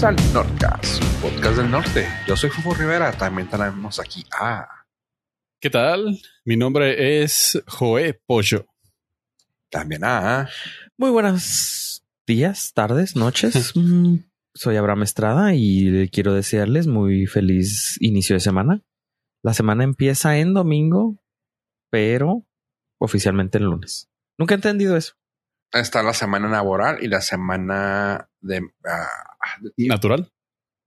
bienvenidos al Nordcast, podcast del norte. Yo soy Fufo Rivera, también tenemos aquí a... ¿Qué tal? Mi nombre es Joé Pollo. También a... Muy buenos días, tardes, noches. Mm, Soy Abraham Estrada y quiero desearles muy feliz inicio de semana. La semana empieza en domingo, pero oficialmente el lunes. Nunca he entendido eso. Está la semana laboral y la semana de... ah, de- ¿Natural?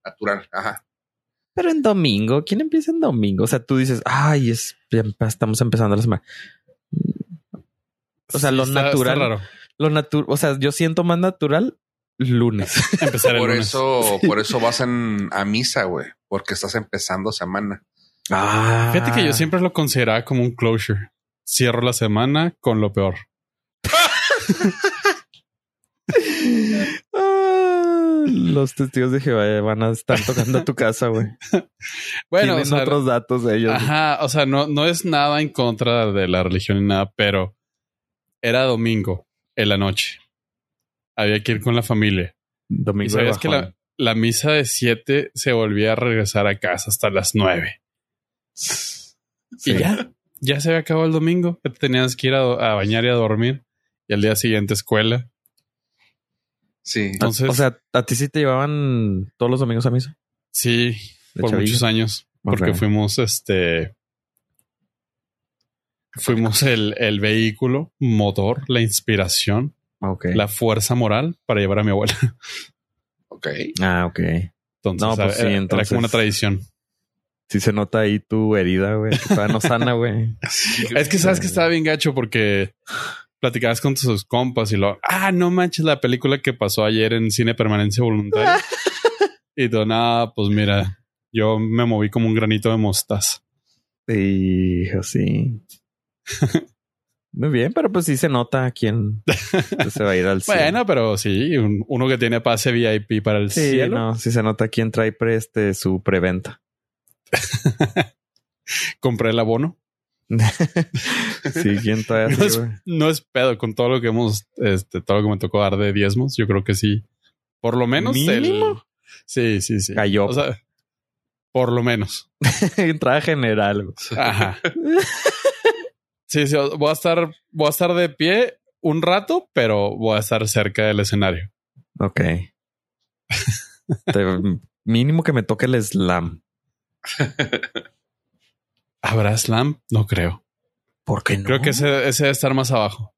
natural, ajá. Pero en domingo, ¿quién empieza en domingo? O sea, tú dices, ay, es, ya empe- estamos empezando la semana. O sea, lo Está- está natural. raro. Lo natural, o sea, yo siento más natural lunes. Empezar el Por lunes. eso, por eso vas en- a misa, güey, porque estás empezando semana. Ah, Fíjate que yo siempre lo consideraba como un closure. Cierro la semana con lo peor. Los testigos de Jehová van a estar tocando a tu casa, güey. Bueno, Tienen o sea, otros datos de ellos. ajá, o sea, no, no es nada en contra de la religión ni nada, pero era domingo en la noche. Había que ir con la familia. Y Domingo de sabías que la, la misa de siete se volvía a regresar a casa hasta las nueve. Sí. Y ya, ya se había acabado el domingo. Tenías que ir a, a bañar y a dormir. Y al día siguiente escuela. Sí. Entonces, O sea, ¿a ti sí te llevaban todos los domingos a misa? sí, por chavillo? muchos años. Porque fuimos este. Fuimos el, el vehículo, motor, la inspiración, la fuerza moral para llevar a mi abuela. Ok. Ah, ok. Entonces, No, pues sí, era, era entonces- como una tradición. Sí se nota ahí tu herida, güey. que todavía no sana, güey. Es que sabes que estaba bien gacho porque platicabas con tus compas y lo, ah, no manches la película que pasó ayer en cine permanencia voluntaria. y tú, nada, pues mira, yo me moví como un granito de mostaza. Hijo, sí. Muy bien, pero pues sí se nota quién se va a ir al cielo. Bueno, pero sí, un- uno que tiene pase VIP para el sí, cielo. no, sí se nota quién trae pre este, su preventa. Compré el abono. Sí, quién trae No es, güey. no es pedo con todo lo que hemos, este, todo lo que me tocó dar de diezmos. Yo creo que sí. Por lo menos el. Sí, sí, sí. Cayó. O sea, por lo menos. Entrada general. Ajá. Sí, sí, voy a estar, voy a estar de pie un rato, pero voy a estar cerca del escenario. Ok. Mínimo que me toque el slam. ¿Habrá slam? No creo. ¿Por qué no? Creo que ese, ese debe estar más abajo.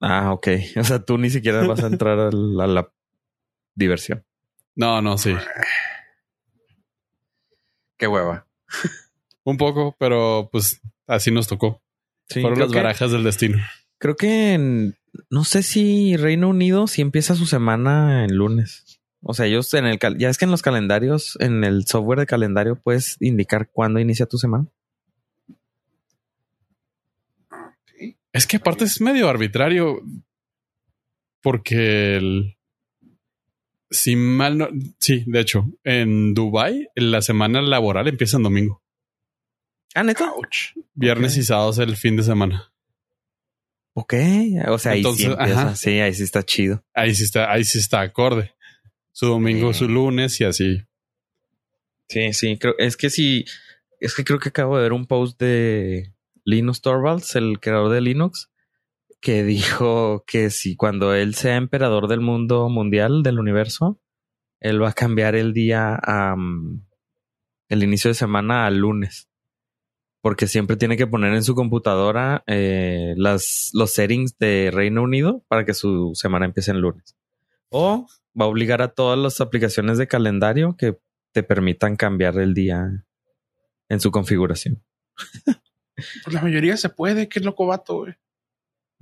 Ah, ok. O sea, tú ni siquiera vas a entrar a la, a la diversión. No, no, sí. Qué hueva. Un poco, pero pues así nos tocó. Sí, Fueron creo las que- barajas del destino. Creo que en- no sé si Reino Unido sí empieza su semana en lunes. O sea, ellos en el ya es que en los calendarios, en el software de calendario puedes indicar cuándo inicia tu semana. Es que aparte es medio arbitrario porque el... Si mal no... Sí, de hecho, en Dubai la semana laboral empieza en domingo. Ah, neta. Ouch. Viernes Ok. y sábado es el fin de semana. Ok. O sea, ahí Entonces, sí empieza. ajá. Sí, ahí sí está chido. Ahí sí está, ahí sí está acorde. Su domingo, Sí. su lunes y así. Sí, sí. Creo, es que sí. Es que creo que acabo de ver un post de Linus Torvalds, el creador de Linux, que dijo que si cuando él sea emperador del mundo mundial, del universo, él va a cambiar el día a el inicio de semana al lunes. Porque siempre tiene que poner en su computadora eh, las, los settings de Reino Unido para que su semana empiece en lunes. O va a obligar a todas las aplicaciones de calendario que te permitan cambiar el día en su configuración. Pues la mayoría se puede. Qué loco vato, güey.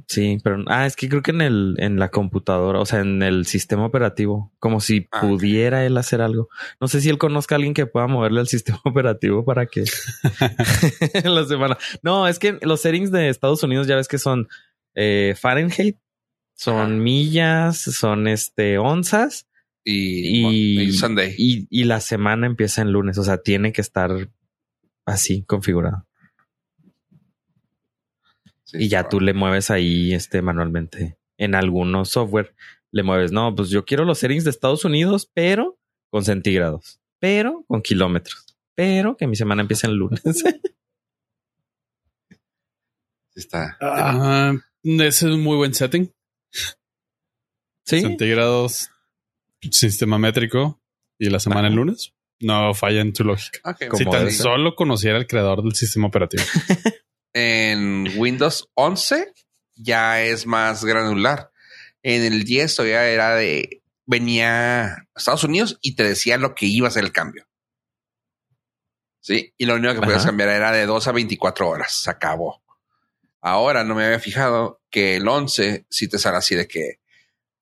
Sí, pero ah, es que creo que en el en la computadora, o sea, en el sistema operativo, como si Ah, pudiera él hacer algo. No sé si él conozca a alguien que pueda moverle al sistema operativo para que la semana. No, es que los settings de Estados Unidos ya ves que son eh, Fahrenheit, son Ajá. millas, son este onzas Y, y, y Sunday. y, y la semana empieza en lunes, o sea, tiene que estar así configurado. Sí, y ya tú le mueves ahí este manualmente en algunos software. Le mueves, no, pues yo quiero los settings de Estados Unidos, pero con centígrados, pero con kilómetros. Pero que mi semana empieza el lunes. Está. Ese es un muy buen setting. sí. Centígrados, sistema métrico y la semana Ajá. el lunes. No falla en tu lógica. Si tan solo conociera el creador del sistema operativo. En Windows 11 ya es más granular. En el 10 todavía era de venía a Estados Unidos y te decía lo que iba a ser el cambio. Sí, y lo único que podías Ajá. cambiar era de 2 a 24 horas. Se acabó. Ahora no me había fijado que el 11 sí te sale así de que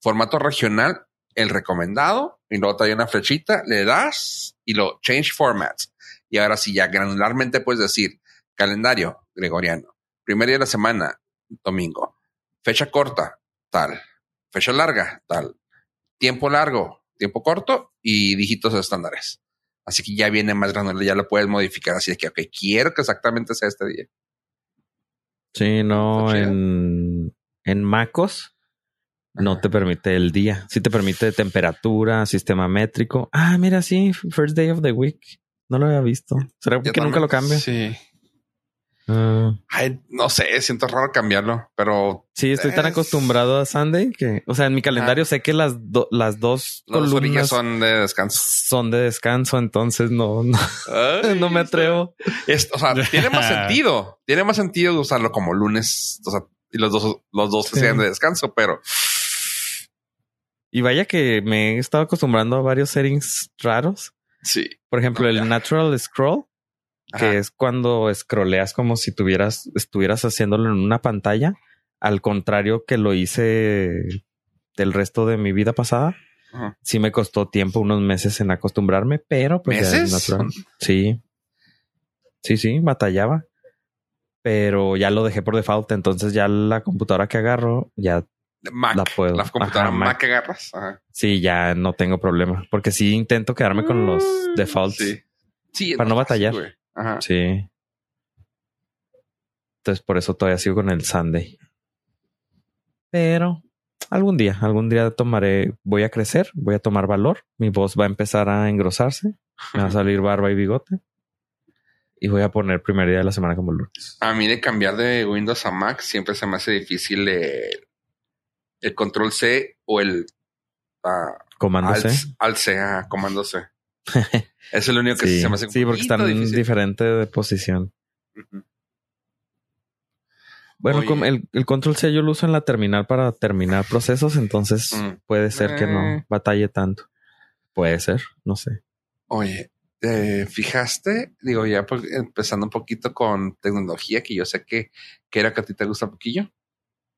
formato regional, el recomendado, y luego te hay una flechita, le das y lo change formats. Y ahora sí, ya granularmente puedes decir calendario gregoriano, primer día de la semana, domingo, fecha corta, tal, fecha larga, tal, tiempo largo, tiempo corto y dígitos estándares. Así que ya viene más granular, ya lo puedes modificar así de que, ok, quiero que exactamente sea este día. Sí, no, en, en MacOS no Ajá. te permite el día. Sí te permite temperatura, sistema métrico. Ah, mira, sí, first day of the week. No lo había visto. ¿Será Yo que nunca lo cambia? Sí. Ah, Ay, no sé, siento raro cambiarlo, pero sí, estoy tan acostumbrado a Sunday que, o sea, en mi calendario sé que las, do- las dos las columnas son de descanso. son de descanso, entonces no, no, Ay, no me atrevo. Es- o sea, tiene más sentido. Tiene más sentido usarlo como lunes. O sea, y los dos, los dos Sí. sean de descanso, pero Y vaya que me he estado acostumbrando a varios settings raros. sí. Por ejemplo, No, el natural scroll, que es cuando scrolleas como si tuvieras, estuvieras haciéndolo en una pantalla, al contrario que lo hice del resto de mi vida pasada. Ajá. Sí me costó tiempo, unos meses en acostumbrarme, pero pues ya es ¿Meses? natural. Sí. Sí, sí, batallaba. Pero ya lo dejé por default, entonces ya la computadora que agarro, ya Mac. La puedo. La computadora Ajá, Mac. Mac. que agarras. Ajá. sí, ya no tengo problema. Porque sí intento quedarme con los Mm, defaults. Sí. Para no batallar. güey. Ajá. Sí. Entonces por eso todavía sigo con el Sunday. Pero algún día, algún día tomaré, voy a crecer, voy a tomar valor, mi voz va a empezar a engrosarse, me va a salir barba y bigote. Y voy a poner primer día de la semana como lunes. A mí de cambiar de Windows a Mac siempre se me hace difícil el, el control C o el ah, Comando alt, C. alt C, comando C. es el único que sí, se me hace sí, porque están en diferente de posición. Bueno, Oye. el, el control C yo lo uso en la terminal para terminar procesos, entonces Mm. puede ser que no Eh. batalle tanto. Puede ser, no sé. Oye, ¿te fijaste? Digo, ya pues, empezando un poquito con tecnología, que yo sé que, que era que a ti te gusta un poquillo.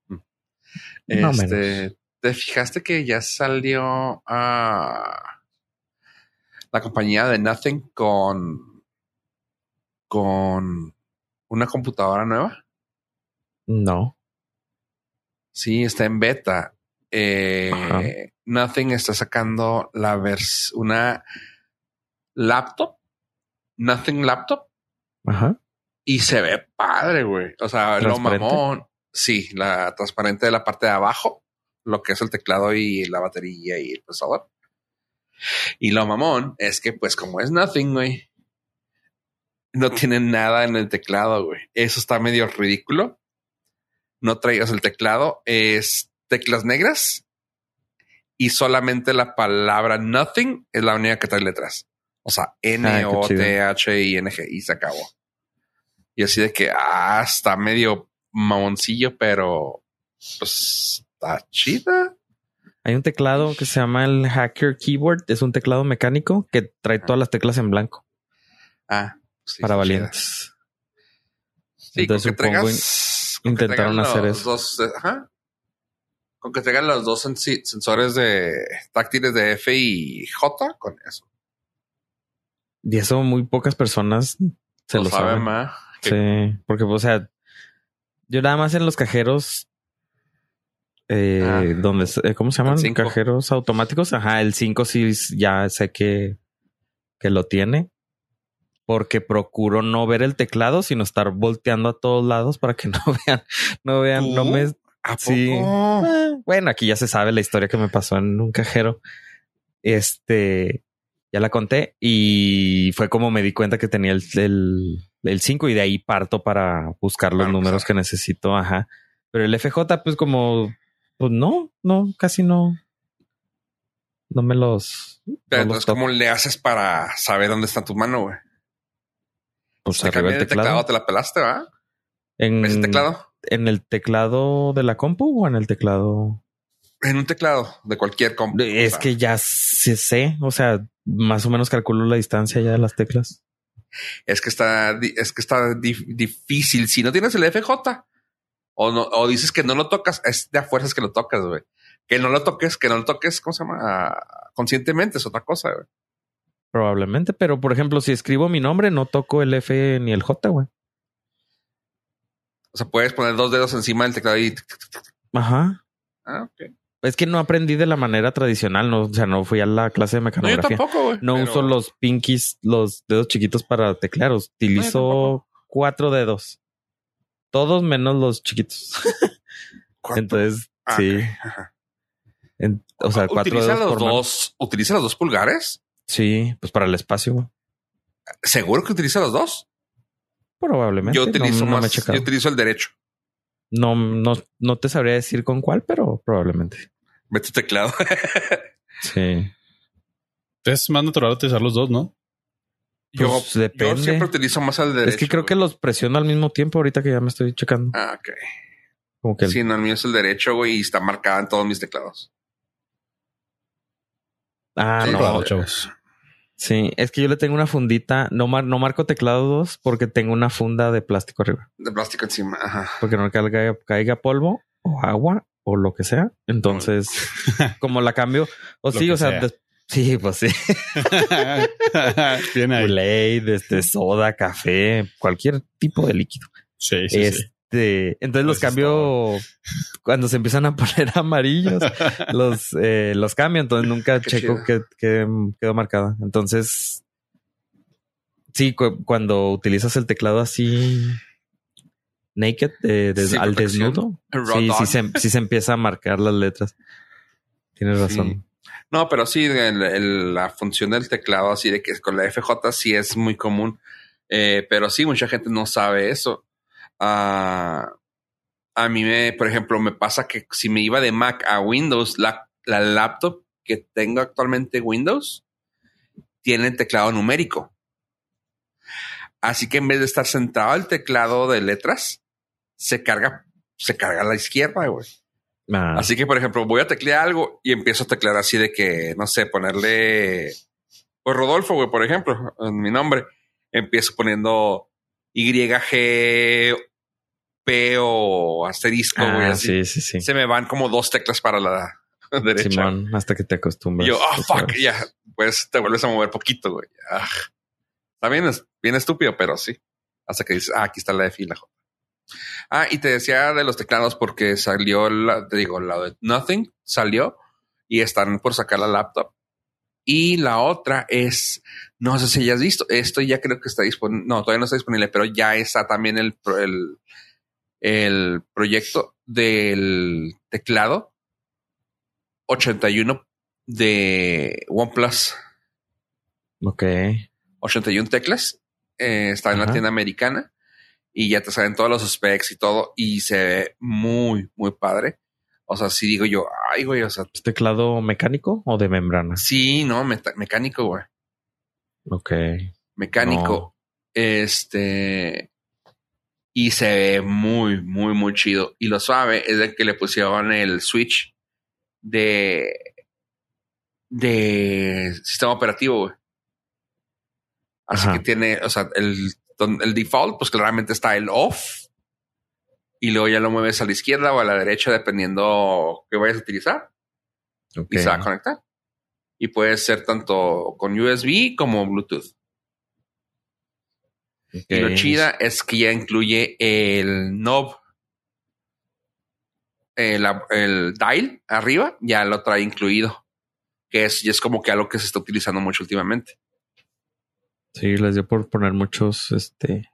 Mm. Más o Este, ¿Te fijaste que ya salió a la compañía de Nothing con, con una computadora nueva? No. Sí, está en beta. Eh. Nothing está sacando la vers una laptop, Nothing laptop, Ajá. y se ve padre, güey. O sea, lo mamón. Sí, la transparente de la parte de abajo, lo que es el teclado y la batería y el procesador. Y lo mamón es que, pues, como es Nothing, güey, no tiene nada en el teclado, güey. Eso está medio ridículo. No traigas el teclado, es teclas negras y solamente la palabra Nothing es la única que trae letras. O sea, N, Ah, qué O, chido. T, H, I, N, G y se acabó. Y así de que, ah, está medio mamoncillo, pero pues está chida. Hay un teclado que se llama el Hacker Keyboard. Es un teclado mecánico que trae todas las teclas en blanco Ah, sí, para valientes. Sí, Entonces con que supongo traigas- con que intentaron hacer los eso. Dos, eh, ajá. Con que traigan los dos sensores de táctiles de F y J, con eso. Y eso muy pocas personas se lo, saben. más. Sí, porque, o sea, yo nada más en los cajeros, eh, Ah. donde, se- eh, ¿cómo se llaman? El. Cajeros automáticos. Ajá, el 5 sí ya sé que, que lo tiene. Porque procuro no ver el teclado, sino estar volteando a todos lados para que no vean, no vean, no me... ¿A Sí. poco? Ah, Bueno, aquí ya se sabe la historia que me pasó en un cajero. Este, Ya la conté y fue como me di cuenta que tenía el, el, 5 y de ahí parto para buscar los números que necesito. Ajá. Pero el FJ, pues como, pues no, no, casi no. No me los. Pero entonces, ¿cómo le haces para saber dónde está tu mano, güey? Pues arriba del teclado. teclado. Te la pelaste, ¿va? En el teclado. ¿En el teclado de la compu o en el teclado? En un teclado de cualquier compu. Es que ya sé, o sea, más o menos calculo la distancia ya de las teclas. Es que está, es que está difícil. Si no tienes el FJ o no, o dices que no lo tocas, es de a fuerzas que lo tocas, güey. Que no lo toques, que no lo toques, ¿cómo se llama? Ah, conscientemente es otra cosa, güey. Probablemente, pero por ejemplo, si escribo mi nombre, no toco el F ni el J, güey. O sea, puedes poner dos dedos encima del teclado y. Ajá. Ah, ok. Es que no aprendí de la manera tradicional, no, o sea, no fui a la clase de mecanografía. No, yo tampoco, güey. No uso los pinkies, los dedos chiquitos para teclear. Utilizo cuatro dedos. Todos menos los chiquitos. Entonces, ah, sí. o sea, cuatro ¿Utiliza dedos los dos, ¿Utiliza los dos pulgares? Sí, pues para el espacio. Güey. ¿Seguro que utiliza los dos? Probablemente. Yo utilizo más, yo utilizo el derecho. No, no, no te sabría decir con cuál, pero probablemente. Ve tu teclado. sí. Es más natural utilizar los dos, ¿no? Yo, pues depende. yo siempre utilizo más el derecho. Es que creo que los presiono al mismo tiempo ahorita que ya me estoy checando. Ah, ok. Como que sí, no, el mío es el derecho, güey, y está marcada en todos mis teclados. Ah, no, chavos. Sí, es que yo le tengo una fundita, no, no marco teclados porque tengo una funda de plástico arriba. De plástico encima, ajá. Porque no caiga, caiga polvo o agua o lo que sea. Entonces, como la cambio, o sí, o sea, sí, pues sí. Bien ahí. este, soda, café, cualquier tipo de líquido. Sí, sí, sí. Este, entonces los cambio cuando se empiezan a poner amarillos, los, eh, los cambio. Entonces nunca checo que, quedó marcada. Entonces, sí, cuando utilizas el teclado así naked, al desnudo, sí, sí se, sí se, empieza a marcar las letras. Tienes razón. No, pero sí, la función del teclado, así de que con la FJ sí es muy común. Eh, pero sí, mucha gente no sabe eso. Uh, a mí me, por ejemplo, me pasa que si me iba de Mac a Windows, la, la laptop que tengo actualmente Windows tiene teclado numérico. Así que en vez de estar centrado el teclado de letras, se carga, se carga a la izquierda, güey. Ah. Así que, por ejemplo, voy a teclear algo y empiezo a teclear así de que, no sé, ponerle, pues Rodolfo, güey, por ejemplo, en mi nombre. Empiezo poniendo YG P o asterisco, güey. Ah, sí, sí, sí. Se me van como dos teclas para la derecha. Simón, hasta que te acostumbras. yo, ah, fuck, ya. Pues te vuelves a mover poquito, güey. Ah. También es bien estúpido, pero sí. Hasta que dices, ah, aquí está la F y la J. Ah, y te decía de los teclados porque salió, la, te digo, la de Nothing salió y están por sacar la laptop. Y la otra es, no sé si ya has visto, esto ya creo que está disponible, no, todavía no está disponible, pero ya está también el, el, el proyecto del teclado 81 de OnePlus. Ok. 81 teclas. Eh, está en la tienda americana y ya te salen todos los specs y todo y se ve muy, muy padre. O sea, si digo yo, ay, güey, o sea. ¿Es teclado mecánico o de membrana? Sí, no, mecánico, güey. Ok. Mecánico. Este. Y se ve muy, muy, muy chido. Y lo suave es de que le pusieron el switch de. de sistema operativo, güey. Así que tiene, o sea, el, el default, pues claramente está el off y luego ya lo mueves a la izquierda o a la derecha dependiendo qué vayas a utilizar. Y se va a conectar. Y puede ser tanto con USB como Bluetooth. Y lo chida es que ya incluye el knob, el, el, dial arriba, ya lo trae incluido. Que es, y es como que algo que se está utilizando mucho últimamente. Sí, les dio por poner muchos, este,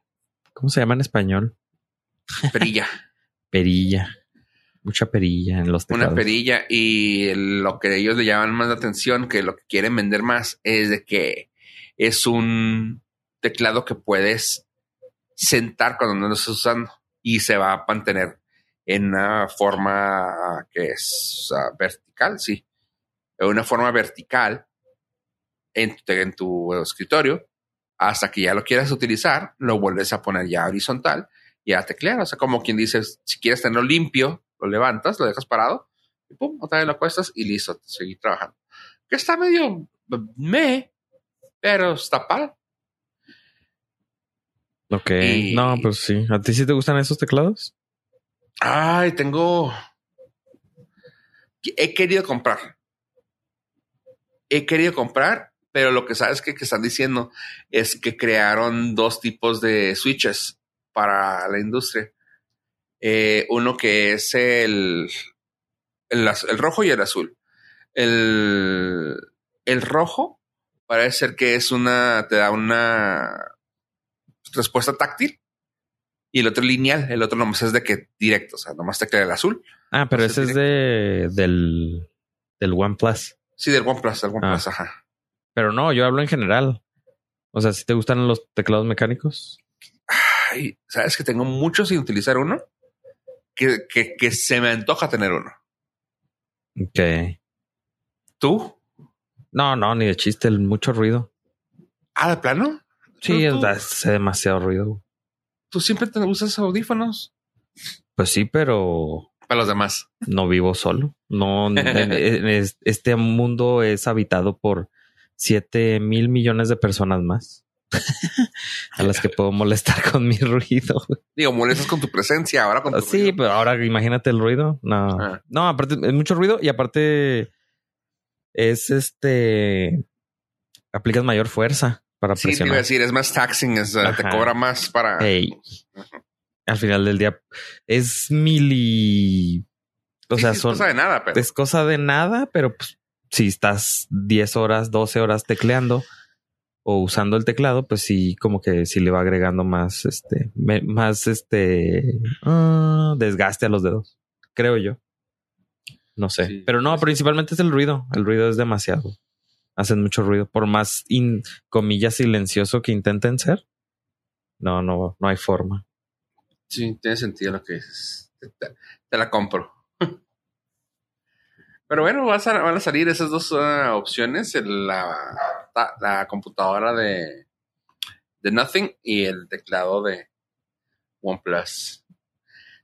¿cómo se llama en español? Perilla. Perilla. mucha perilla en los teclados. Una perilla y lo que ellos le llaman más la atención, que lo que quieren vender más, es de que es un teclado que puedes sentar cuando no lo estás usando y se va a mantener en una forma que es uh, vertical, sí, en una forma vertical en, en tu escritorio hasta que ya lo quieras utilizar, lo vuelves a poner ya horizontal y a teclear. O sea, como quien dice, si quieres tenerlo limpio, lo levantas, lo dejas parado y pum, otra vez lo acuestas y listo, seguir trabajando. Que está medio me, pero está padre. Ok. Y- No, pues sí. ¿A ti sí te gustan esos teclados? Ay, tengo. He querido comprar. He querido comprar, pero lo que sabes que, que están diciendo es que crearon dos tipos de switches para la industria. Eh, uno que es el, el, rojo y el azul. El, el rojo parece ser que es una, te da una respuesta táctil y el otro lineal, el otro nomás es de que directo, o sea, nomás te crea el azul. Ah, pero ese es de del, del OnePlus. Sí, del OnePlus, del OnePlus, Ah. ajá. Pero no, yo hablo en general. O sea, si te gustan los teclados mecánicos. Ay, sabes que tengo mucho sin utilizar uno, que, que, que se me antoja tener uno. Ok. ¿Tú? No, no, ni de chiste, el mucho ruido. Ah, de plano. Sí, tú- hace demasiado ruido. Tú siempre te usas audífonos Pues sí, pero para los demás. no vivo solo. No, este mundo es habitado por 7 mil millones de personas más a las que puedo molestar con mi ruido. Digo, molestas con tu presencia, ahora con tu Sí, ruido. pero ahora imagínate el ruido. No, Ah. no, aparte es mucho ruido y aparte es este aplicas mayor fuerza para Sí, te iba a presionar. decir, es más taxing, es, uh, te cobra más para. Al final del día es mili. O Sí, sea, sí, son, No sabe nada, pero. es cosa de nada, pero pues, si estás 10 horas, 12 horas tecleando o usando el teclado, pues sí, como que sí le va agregando más, este, más, este, ah, desgaste a los dedos, creo yo. No sé, Sí, pero no, pues sí. principalmente es el ruido. El ruido es demasiado. Hacen mucho ruido. Por más, in- comillas, silencioso que intenten ser. No, no, no hay forma. Sí, tiene sentido lo que dices. Te, te- te la compro. Pero bueno, a- van a salir esas dos ah, opciones: el- la, computadora de, de Nothing y el teclado de OnePlus.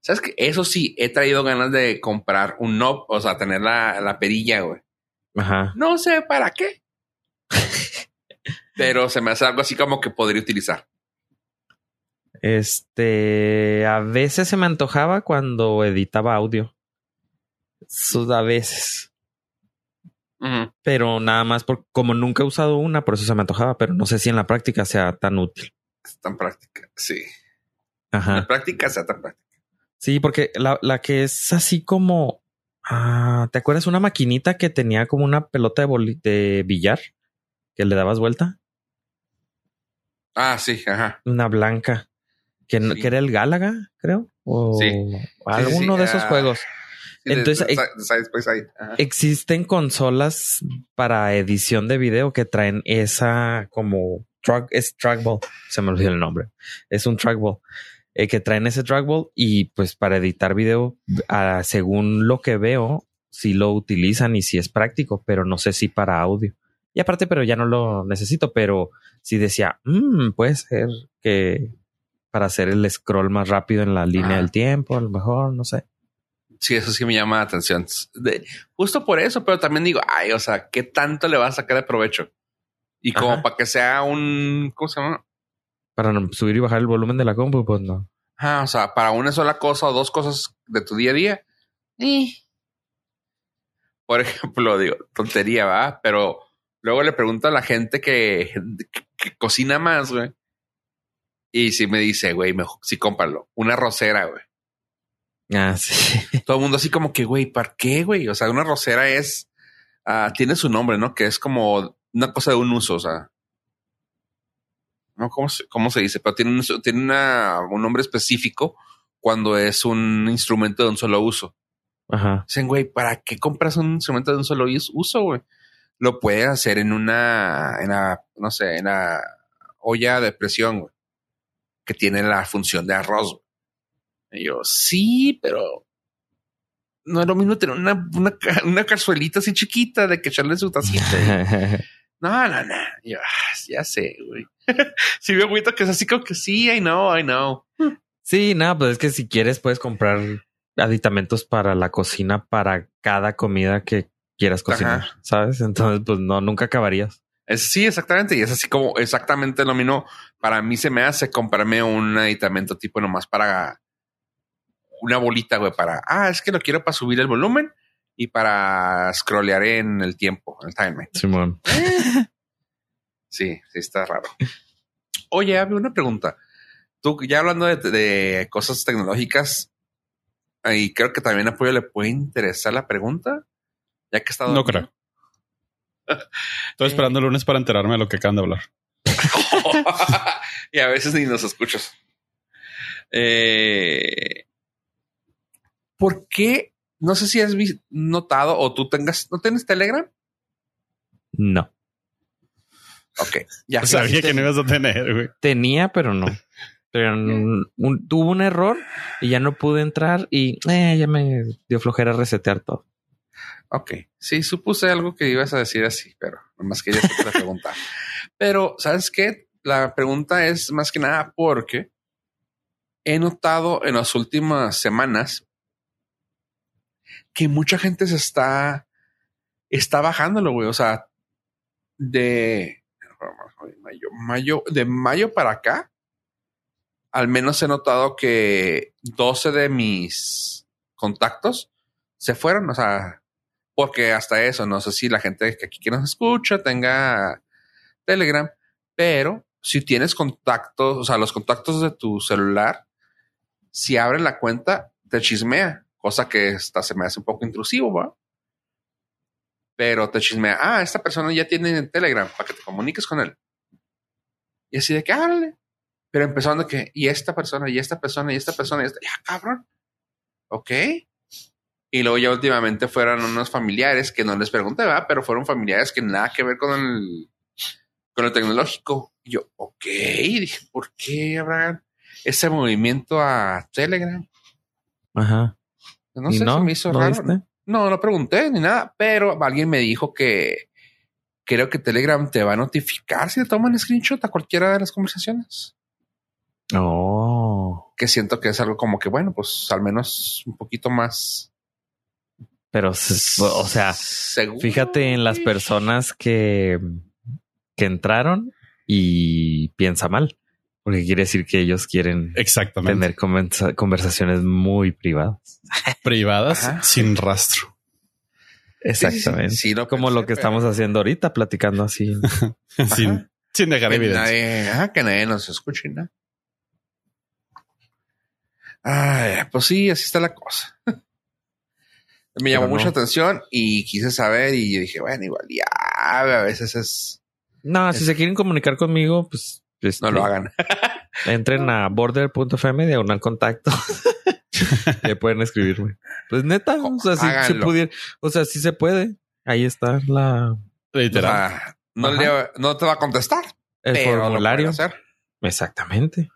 ¿Sabes que Eso sí, he traído ganas de comprar un knob, o sea, tener la, la perilla, güey. Ajá. No sé para qué. Pero se me hace algo así como que podría utilizar. Este, a veces se me antojaba cuando editaba audio. Eso a veces. Pero nada más por como nunca he usado una, por eso se me antojaba, pero no sé si en la práctica sea tan útil. Es tan práctica, sí. En Ajá. la práctica sea tan práctica. Sí, porque la, la que es así como. Ah, ¿te acuerdas una maquinita que tenía como una pelota de, de billar? Que le dabas vuelta. Ah, sí, ajá. Una blanca. Que, Sí. que era el Gálaga, creo. O Sí. alguno sí, de esos ah, juegos. De- Entonces, de- de. Existen consolas para edición de video que traen esa como track, es trackball. Se me olvidó el nombre. Es un trackball eh, que traen ese trackball y pues para editar video, según lo que veo, sí lo utilizan y sí es práctico, pero no sé si para audio. Y aparte, pero ya no lo necesito, pero sí decía, "Mm, puede ser que para hacer el scroll más rápido en la línea del tiempo, a lo mejor, no sé. Sí, eso sí me llama la atención. De- justo por eso, pero también digo, ay, o sea, ¿qué tanto le vas a sacar de provecho? Y como Ajá. para que sea un, ¿cómo se llama? Para subir y bajar el volumen de la compu, pues no. Ah, o sea, para una sola cosa o dos cosas de tu día a día. eh. Por ejemplo, digo, tontería, va, pero luego le pregunto a la gente que, que- que cocina más, güey. Y si me dice, güey, mejor, sí, cómpralo. Una rosera, güey. Ah, sí. Todo el mundo así como que, güey, ¿para qué, güey? O sea, una rosera es, ah, tiene su nombre, ¿no? Que es como una cosa de un uso, o sea. No, ¿cómo se, cómo se dice? Pero tiene, un, tiene una- un nombre específico cuando es un instrumento de un solo uso. Ajá. Dicen, güey, ¿para qué compras un instrumento de un solo us- uso, güey? Lo puedes hacer en una, en la, no sé, en la olla de presión, güey, que tiene la función de arroz. güey. Y yo, sí, pero no es lo mismo tener una, una, una cazuelita así chiquita de que echarle su tacita. No, no, no. Y yo, "Ah, ya sé, güey. si veo agüita que es así como que sí, I know, I know. sí, nada, pues es que si quieres puedes comprar aditamentos para la cocina para cada comida que quieras cocinar, Ajá. ¿sabes? Entonces, pues no, nunca acabarías. Sí, exactamente. Y es así como exactamente lo mismo. Para mí se me hace comprarme un aditamento tipo nomás para una bolita, güey, para, ah, es que lo quiero para subir el volumen y para scrollear en el tiempo, en el timer. Simón. Sí, sí, está raro. Oye, había una pregunta. Tú, ya hablando de, de cosas tecnológicas, y creo que también a Pollo le puede interesar la pregunta, ya que está No creo. Estoy esperando el lunes para enterarme de lo que acaban de hablar. y a veces ni nos escuchas. Eh, ¿Por qué? No sé si has notado o tú tengas, ¿no tienes Telegram? No. Ok, ya. Sabía que no ibas a tener, güey. Tenía, pero no. Pero un- un- tuvo un error y ya no pude entrar y eh, ya me dio flojera resetear todo. Ok, sí, supuse algo que ibas a decir así, pero nomás quería hacerte la pregunta. Pero, ¿sabes qué? La pregunta es más que nada porque he notado en las últimas semanas que mucha gente se está, está bajándolo, güey. O sea, de mayo, de mayo para acá, al menos he notado que 12 de mis contactos se fueron, o sea, porque hasta eso, no sé si la gente que aquí que nos escucha tenga Telegram, pero si tienes contactos, o sea, los contactos de tu celular, si abren la cuenta, te chismea, cosa que hasta se me hace un poco intrusivo, ¿va? Pero te chismea, ah, esta persona ya tiene Telegram para que te comuniques con él. Y así de que háblale. Pero empezando que, y esta persona, y esta persona, y esta persona, y esta, ya cabrón. Ok. Y luego ya últimamente fueron unos familiares que no les pregunté, ¿verdad? Pero fueron familiares que nada que ver con el, con el tecnológico. Y yo, ok, dije, ¿por qué habrá ese movimiento a Telegram? Ajá. No ¿Y sé, no? se me hizo ¿No raro. viste? No, no pregunté ni nada, pero alguien me dijo que creo que Telegram te va a notificar si te toman screenshot a cualquiera de las conversaciones. Oh. Que siento que es algo como que, bueno, pues al menos un poquito más. Pero, o sea, seguro. fíjate en las personas que, que entraron y piensa mal. Porque quiere decir que ellos quieren Exactamente. tener conversa- conversaciones muy privadas. Privadas Ajá. sin rastro. Sí, sí, sí. Exactamente. Sí, lo Como pensé, lo que pero- estamos haciendo ahorita, platicando así. sin, sin dejar que evidencia. nadie, ah, que nadie nos escuche, ¿no? Ay, pues sí, así está la cosa. Me llamó no. mucha atención y quise saber y yo dije, bueno, igual ya a veces es No, si se quieren comunicar conmigo, pues este, no lo hagan. entren a border.fm diagonal contacto. Le pueden escribirme. Pues neta, o sea, si se pudiera, o sea, sí se puede. Ahí está la Literal. O sea, no, Ajá. le- no te va a contestar, el pero formulario. hacer. Exactamente.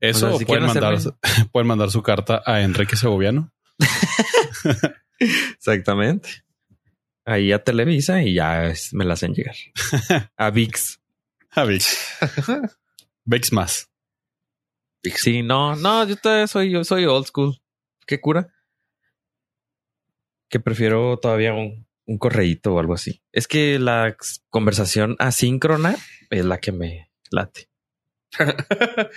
Eso o sea, o si pueden, mandar, pueden mandar su carta a Enrique Segoviano. Exactamente. Ahí a Televisa y ya es- me la hacen llegar. A VIX. A Vix. Vex más. Sí, no, no, yo todavía soy, yo soy old school. ¿Qué cura? Que prefiero todavía un, un correíto o algo así. Es que la conversación asíncrona es la que me late.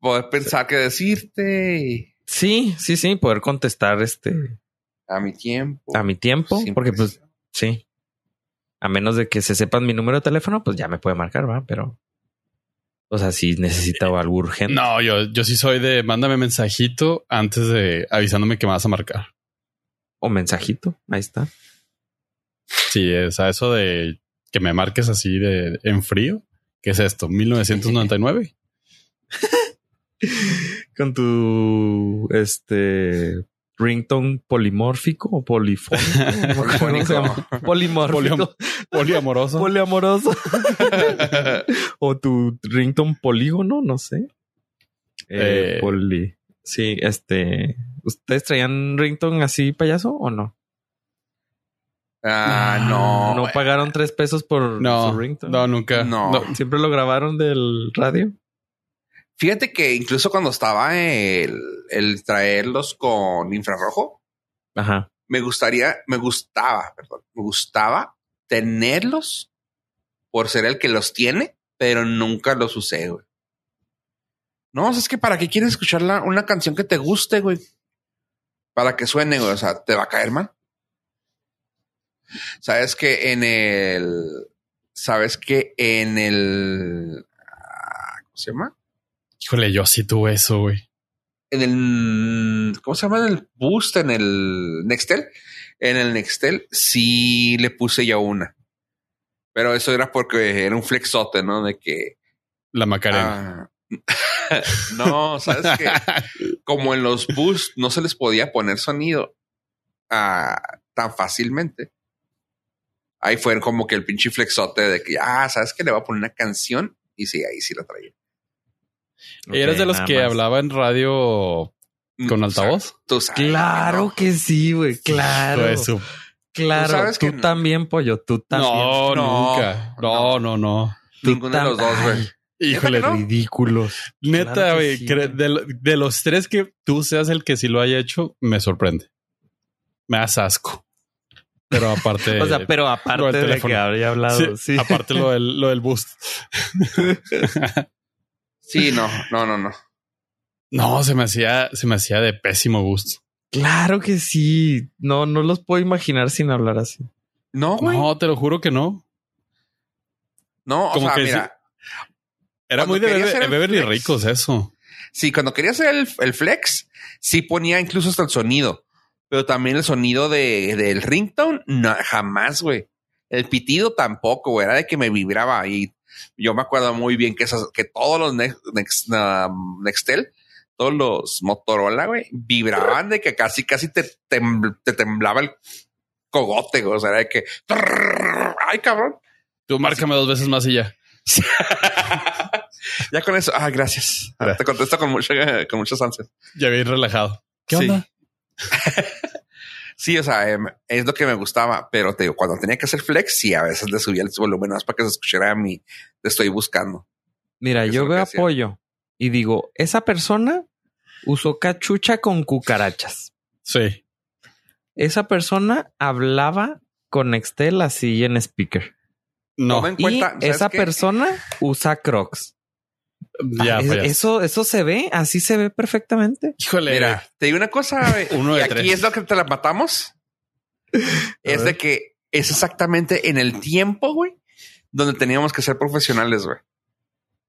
Poder pensar qué decirte Sí, sí, sí, poder contestar este a mi tiempo. a mi tiempo, Sin porque pues sí. A menos de que se sepan mi número de teléfono, pues ya me puede marcar, va, pero o sea, si necesita algo urgente. No, yo, yo sí soy de mándame mensajito antes de avisándome que me vas a marcar. O mensajito, ahí está. Sí, o sea, eso de que me marques así de en frío. ¿Qué es esto? 1999. Con tu este ringtone polimórfico o polifónico. No llama. Polimórfico. Poliamoroso. Poliamoroso. o tu ringtone polígono, no sé. Eh, Eh. poli. Sí, este. ¿Ustedes traían ringtone así, payaso, o no? Ah, no. ¿No güey. pagaron tres pesos por no, su ringtone? no, nunca. No. ¿Siempre lo grabaron del radio? Fíjate que incluso cuando estaba el, el traerlos con infrarrojo, Ajá. me gustaría, me gustaba, perdón, me gustaba tenerlos por ser el que los tiene, pero nunca los usé, güey. No, o sea, es que para qué quieres escuchar la- una canción que te guste, güey. Para que suene, güey. O sea, te va a caer mal. Sabes que en el, sabes que en el, ah, ¿cómo se llama? Híjole, yo sí tuve eso, güey. en el ¿cómo se llama? En el boost, en el Nextel. En el Nextel sí le puse ya una. Pero eso era porque era un flexote, ¿no? De que La Macarena. ah, no, sabes que como en los boost no se les podía poner sonido ah, tan fácilmente. Ahí fue como que el pinche flexote de que, ah, sabes que le voy a poner una canción y sí, ahí sí la traía. ¿Eres Ok, de los que más. hablaba en radio con Mm, altavoz? Tú sabes. Claro ¿no? que sí, güey. Claro. Pues su- Claro. Tú sabes tú que no. también, pollo. Tú también. No, No, nunca. No, no, no. Tú Ninguno de los dos, güey. Híjole, ¿no? Ridículos. neta, Claro güey. sí, de, lo- de los tres que tú seas el que sí lo haya hecho, me sorprende. Me das asco. Pero aparte. O sea, pero aparte del de teléfono. que habría hablado, Sí, sí. Aparte lo del, lo del boost. Sí, no, no, no, no. No, se me hacía, se me hacía de pésimo gusto. Claro que sí. No, no los puedo imaginar sin hablar así. No, güey. No, No, te lo juro que no. o como sea, que mira, Era muy de Beverly flex. Ricos eso. sí, cuando quería hacer el, el flex, sí ponía incluso hasta el sonido, pero también el sonido de, del ringtone, no, jamás, güey. El pitido tampoco, güey. Era de que me vibraba y yo me acuerdo muy bien que esas, que todos los Nex- Nex- um, Nextel, todos los Motorola, güey, vibraban de que casi, casi te, tembl- te temblaba el cogote, güey. O sea, de que, ay, cabrón. Tú márcame dos veces más y ya. Ya con eso, ah, gracias. Ahora te contesto con mucho, con muchas ansias. Ya bien relajado. ¿Qué onda? Sí, o sea, em, es lo que me gustaba, pero te digo, cuando tenía que hacer flex, sí, a veces le subía el volumen más para que se escuchara a mí. Te estoy buscando. Mira, Eso yo veo apoyo y digo, esa persona usó cachucha con cucarachas. Sí. Esa persona hablaba con Nextel así en speaker. No, Toma en Y cuenta, ¿sabes esa qué? persona usa Crocs. Ya Ah, es- fallaste. eso, eso se ve, así se ve perfectamente. Híjole. Mira, te digo una cosa, güey, Uno y de aquí tres. es lo que te la matamos. es de que es exactamente en el tiempo, güey, donde teníamos que ser profesionales, güey.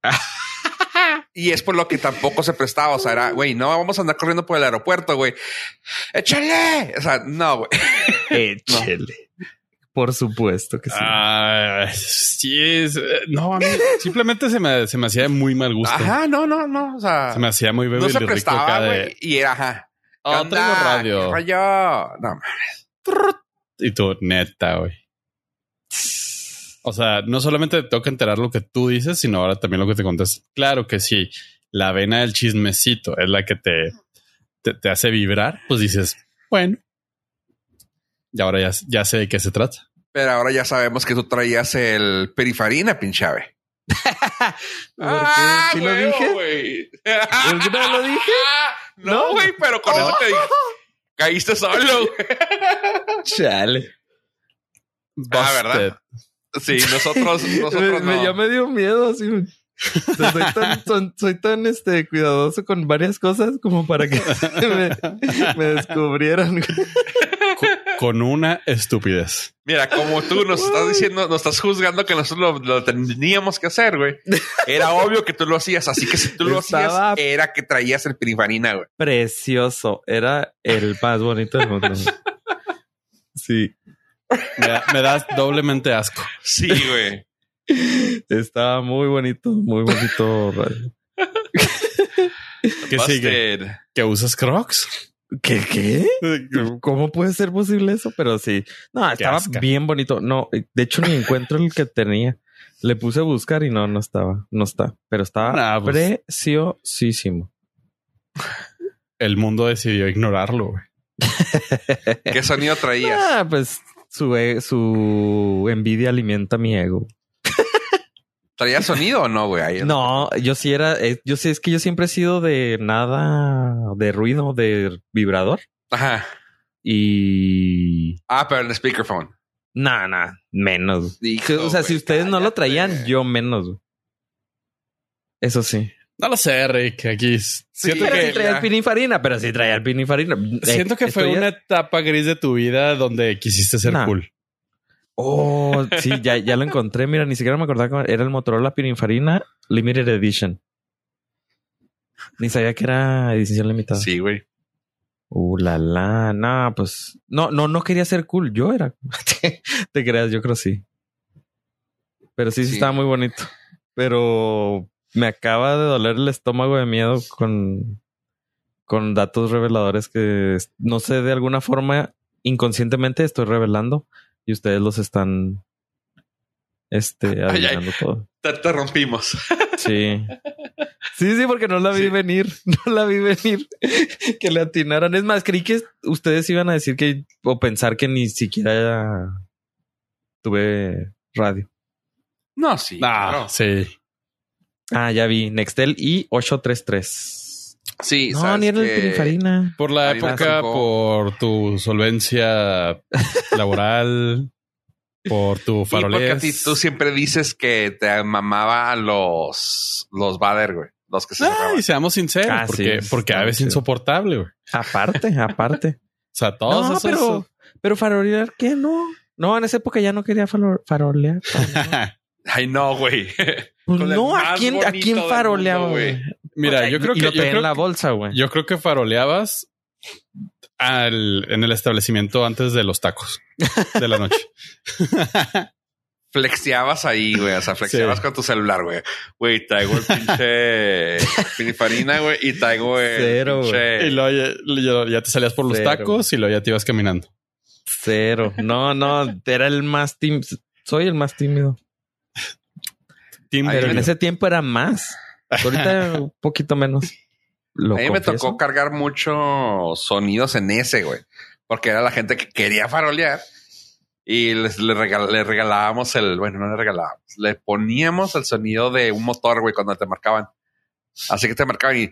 y es por lo que tampoco se prestaba. O sea, era, güey, no vamos a andar corriendo por el aeropuerto, güey. Échale. O sea, no, güey. Échele. Por supuesto que sí. Ah, sí, es, eh, no, a mí simplemente se me, se me hacía de muy mal gusto. Ajá, no, no, no. O sea, Se me hacía muy no Beverly se Rico prestaba, acá güey. de. Y era, ajá. ¿Qué Oh, onda? radio. ¿Qué rollo? No, Y tú, neta, güey. O sea, no solamente te toca enterar lo que tú dices, sino ahora también lo que te contestas. Claro que sí. La vena del chismecito es la que te, te, te hace vibrar. Pues dices, bueno. Y ahora ya, ya sé de qué se trata. Pero ahora ya sabemos que tú traías el perifarina, pinche ave. ¿Por qué? ¿Sí lo dije? güey. ¿Por qué no lo dije? No, güey, pero con eso te dije. Caíste solo. güey. Chale. Ah, ¿verdad? Sí, nosotros, nosotros me- no. ya me dio miedo así. Soy tan, son- soy tan este, cuidadoso con varias cosas como para que me, me descubrieran. Co- Con una estupidez. Mira, como tú nos estás diciendo, nos estás juzgando que nosotros lo, lo teníamos que hacer, güey. Era obvio que tú lo hacías, así que si tú lo Estaba- hacías, era que traías el perifarina, güey. Precioso. Era el más bonito del mundo. Sí. Me, da- me das doblemente asco. Sí, güey. Estaba muy bonito, muy bonito. ¿Qué sigue? Busted. ¿Que usas Crocs? ¿Qué? ¿Qué? ¿Cómo puede ser posible eso? Pero sí. No, estaba bien bonito. No, de hecho ni encuentro el que tenía. Le puse a buscar y no, no estaba. No está. Pero estaba Nah, pues. preciosísimo. El mundo decidió ignorarlo, güey. ¿Qué sonido traías? Ah, pues su, e- su envidia alimenta mi ego. ¿Traías sonido o no, güey? No, yo sí era, eh, yo sí, es que yo siempre he sido de nada de ruido, de vibrador. Ajá. Y Ah, pero el speakerphone. nada, nada, menos. Hijo, o sea, si ustedes no lo traían, yo menos. Eso sí. No lo sé, Rick. Aquí siento pero que sí traía ya. el pininfarina, pero sí traía el pininfarina. siento que fue Estoy- una etapa gris de tu vida donde quisiste ser Nah. cool. Oh, sí, ya, ya lo encontré. Mira, ni siquiera me acordaba cómo era el Motorola Pininfarina Limited Edition. Ni sabía que era edición limitada. Sí, güey. Uh, la la. No, pues. No, no, no quería ser cool. Yo era. Te creas, yo creo sí. Pero sí, sí, Sí. estaba muy bonito. Pero me acaba de doler el estómago de miedo con, con datos reveladores que no sé, de alguna forma, inconscientemente estoy revelando y ustedes los están. Este, ay. todo. Te, te rompimos. Sí. Sí, sí, porque no la vi Sí. venir. No la vi venir. que le atinaran. Es más, creí que ustedes iban a decir que o pensar que ni siquiera tuve radio. No, sí. Ah, claro. sí. Ah, ya vi. Nextel y 833. Sí, no, sabes ni era el que- Pininfarina. Por la época, por tu solvencia laboral, por tu Y porque a farolés. ti tú siempre dices que te mamaba los, los Bader, güey. Los que se Ay, cerraban. seamos sinceros, Ah, porque, sí, porque a veces chido. insoportable, güey. O Aparte, aparte. sea, todos no, esos. pero, pero farolear, ¿qué? No. No, en esa época ya no quería faro- farolear. Ay, no, güey. No, ¿a quién, ¿a quién faroleaba, güey. Mira, O sea, yo creo que lo yo creo, en la bolsa, güey. yo creo que faroleabas al, en el establecimiento antes de los tacos de la noche. Flexiabas ahí, güey. O sea, flexiabas Sí. con tu celular, güey. Güey, traigo el pinche pinifarina, güey. Y traigo el Cero, pinche... y luego ya, ya te salías por los Cero. tacos y luego ya te ibas caminando. Cero. No, no, era el más tímido. Soy el más tímido. Ay, Pero en ese tiempo era más. Ahorita un poquito menos. Lo A mí me tocó cargar muchos sonidos en ese, güey. Porque era la gente que quería farolear. Y les, le, regal- le regalábamos el... Bueno, no le regalábamos. Le poníamos el sonido de un motor, güey, cuando te marcaban. Así que te marcaban y...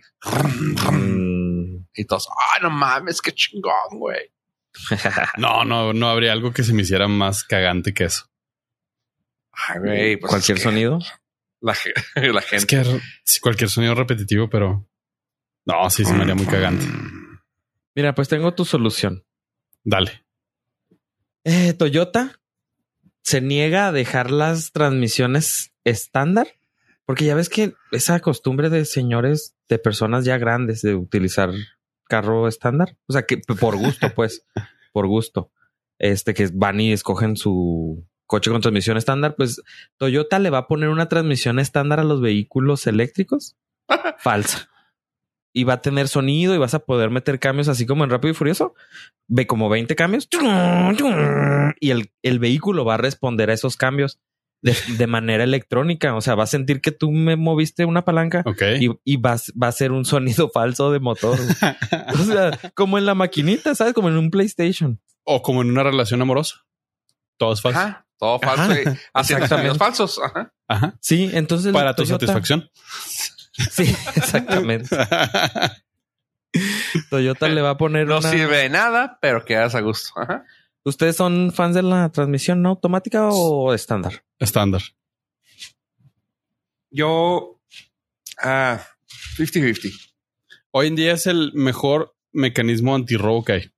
Mm. Y todos... ¡Ah, no mames! ¡Qué chingón, güey! No, no, no habría algo que se me hiciera más cagante que eso. Ay, güey. pues Cualquier es que sonido. La, ge- la gente... Es que cualquier sonido repetitivo, pero no, sí, se me haría muy cagante. Mira, pues tengo tu solución. Dale. Eh, Toyota se niega a dejar las transmisiones estándar porque ya ves que esa costumbre de señores, de personas ya grandes de utilizar carro estándar, o sea que por gusto, pues, por gusto, este que van y escogen su coche con transmisión estándar, pues Toyota le va a poner una transmisión estándar a los vehículos eléctricos falsa. Y va a tener sonido y vas a poder meter cambios así como en Rápido y Furioso. Ve como 20 cambios y el, el vehículo va a responder a esos cambios de, de manera electrónica. O sea, va a sentir que tú me moviste una palanca y, y vas, va a ser un sonido falso de motor. o sea, como en la maquinita, ¿sabes? Como en un PlayStation. o como en una relación amorosa. Todo es falso. Ajá. Todo falso. Ajá. y Haciendo Exactamente. sonidos falsos. Ajá. Ajá. Sí, entonces. Para tu Toyota- satisfacción. Sí, exactamente. Toyota le va a poner No una- sirve de nada, pero quedas a gusto. Ajá. ¿Ustedes son fans de la transmisión automática o estándar? Estándar. Yo... Ah... 50-50. Hoy en día es el mejor mecanismo antirrobo que hay.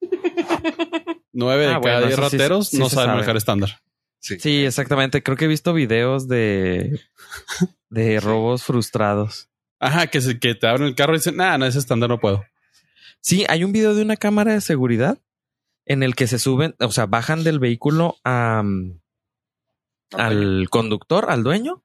Nueve de Ah, cada bueno, diez sí- rateros sí no saben sabe. manejar estándar. Sí. Sí, exactamente. Creo que he visto videos de, de robos frustrados. Ajá, que, se, que te abren el carro y dicen, nah, no, ese estándar no puedo. Sí, hay un video de una cámara de seguridad en el que se suben, o sea, bajan del vehículo a, al conductor, al dueño,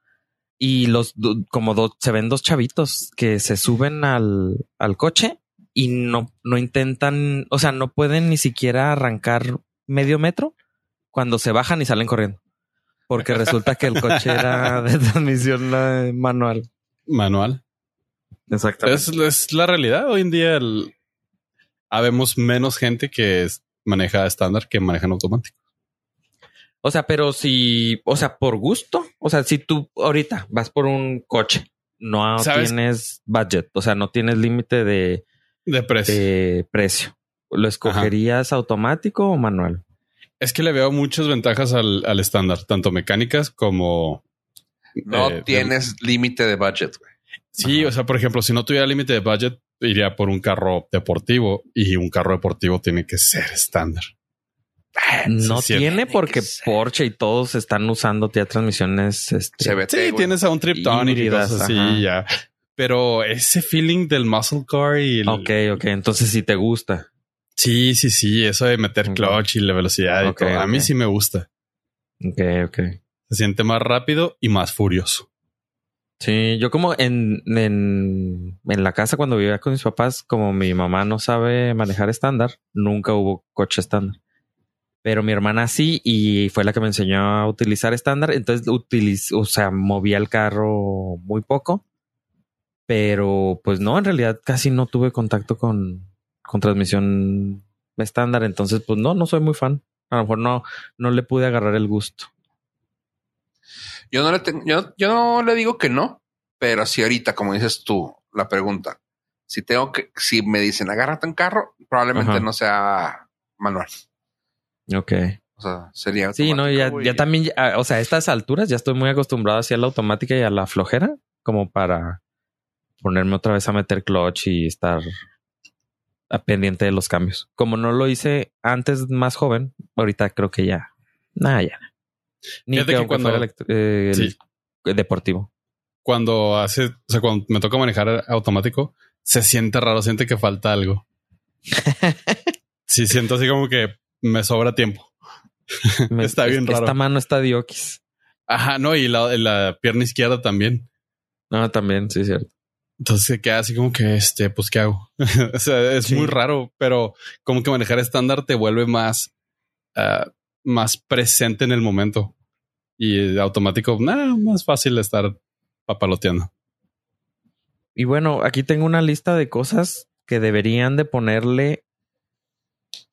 y los como dos se ven dos chavitos que se suben al, al coche y no, no intentan, o sea, no pueden ni siquiera arrancar medio metro cuando se bajan y salen corriendo. Porque resulta que el coche era de transmisión eh, manual. Manual. Exactamente. Es, es la realidad. Hoy en día el- habemos menos gente que maneja estándar que maneja en automático. O sea, pero si, o sea, por gusto, o sea, si tú ahorita vas por un coche, no ¿Sabes? tienes budget, o sea, no tienes límite de, De precio. de precio, ¿lo escogerías automático o manual? Es que le veo muchas ventajas al, al estándar, tanto mecánicas como. No eh, tienes límite de budget, güey. Sí, o sea, por ejemplo, si no tuviera límite de budget, iría por un carro deportivo y un carro deportivo tiene que ser estándar. No sí, tiene que porque. Porsche y todos están usando ya transmisiones. Este, CBT, Sí, tienes a un Triptonic y cosas así, ajá. ya. Pero ese feeling del muscle car y el, Ok, ok. Entonces, si te gusta. sí, sí, sí, eso de meter clutch y la velocidad y todo. A mí sí me gusta. Ok, ok. Se siente más rápido y más furioso. Sí, yo como en, en, en la casa cuando vivía con mis papás, como mi mamá no sabe manejar estándar, nunca hubo coche estándar. Pero mi hermana sí y fue la que me enseñó a utilizar estándar. Entonces utiliz, o sea, movía el carro muy poco. Pero pues no, en realidad casi no tuve contacto con, con transmisión estándar. Entonces, pues no, no soy muy fan. A lo mejor no, no le pude agarrar el gusto. Yo no le tengo, yo, yo no le digo que no, pero si ahorita, como dices tú, la pregunta, si tengo que, si me dicen agárrate un carro, probablemente Ajá. no sea manual. Ok. O sea, sería. Sí, no, ya, ya también, o sea, a estas alturas ya estoy muy acostumbrado hacia la automática y a la flojera, como para ponerme otra vez a meter clutch y estar pendiente de los cambios. Como no lo hice antes más joven, ahorita creo que ya, nada, ya. Ni que, que cuando- fuera eh, el deportivo. Cuando hace, o sea, cuando me toca manejar automático, se siente raro, siente que falta algo. Sí, siento así como que me sobra tiempo. Me- Está bien esta raro. mano está diokis. Ajá, no, y la, la pierna izquierda también. No, también, sí, cierto. Entonces se queda así como que, este, pues, ¿qué hago? o sea, es Sí. muy raro, pero como que manejar estándar te vuelve más, ah, más presente en el momento. Y automático, nada, más fácil estar papaloteando. Y bueno, aquí tengo una lista de cosas que deberían de ponerle,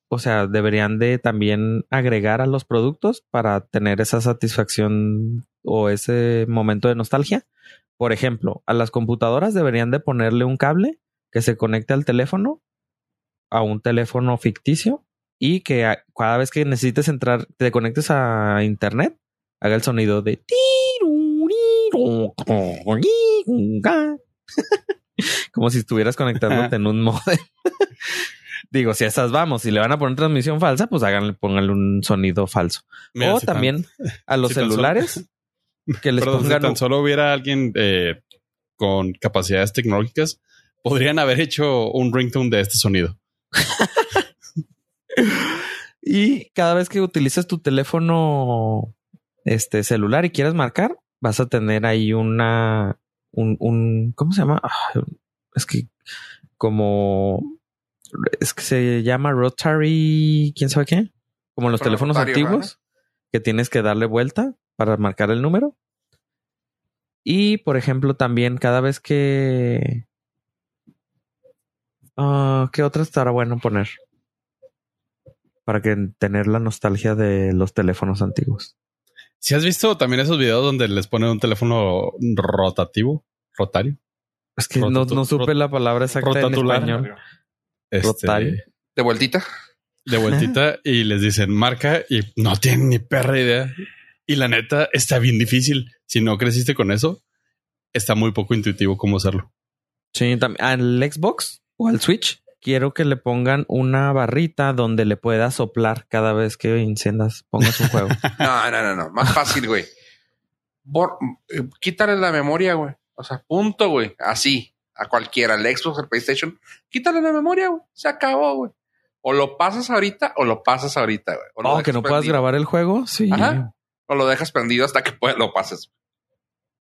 o sea, deberían de también agregar a los productos para tener esa satisfacción o ese momento de nostalgia. Por ejemplo, a las computadoras deberían de ponerle un cable que se conecte al teléfono, a un teléfono ficticio y que a- cada vez que necesites entrar, te conectes a internet, haga el sonido de como si estuvieras conectándote en un modem. Digo, si a esas vamos, si le van a poner transmisión falsa, pues háganle, pónganle un sonido falso. Mira, o si también a los si celulares que les Perdón, si tan solo hubiera alguien eh, con capacidades tecnológicas, podrían haber hecho un ringtone de este sonido. y cada vez que utilices tu teléfono este celular y quieras marcar, vas a tener ahí una un, un ¿cómo se llama? Ah, es que como es que se llama rotary, quién sabe qué, como los teléfonos antiguos que tienes que darle vuelta para marcar el número. Y por ejemplo, también cada vez que Ah, ¿qué otra estará bueno poner? Para que tener la nostalgia de los teléfonos antiguos. Si has visto también esos videos donde les ponen un teléfono rotativo, rotario, Es que no, Rotatu- no supe la palabra exacta en español. este, Rotario. De vueltita. de vueltita y les dicen marca y no tienen ni perra idea. Y la neta está bien difícil. Si no creciste con eso, está muy poco intuitivo cómo hacerlo. Sí, también al Xbox o al Switch quiero que le pongan una barrita donde le puedas soplar cada vez que enciendas, pongas un juego. No, no, no, no. Más fácil, güey. Bor- eh, quítale la memoria, güey. O sea, punto, güey. Así. A cualquiera, al Xbox, al PlayStation. Quítale la memoria, güey. Se acabó, güey. O lo pasas ahorita o lo pasas ahorita, güey. O lo Oh, que no puedas grabar el juego. Sí. Ajá. O lo dejas prendido hasta que pues, lo pases.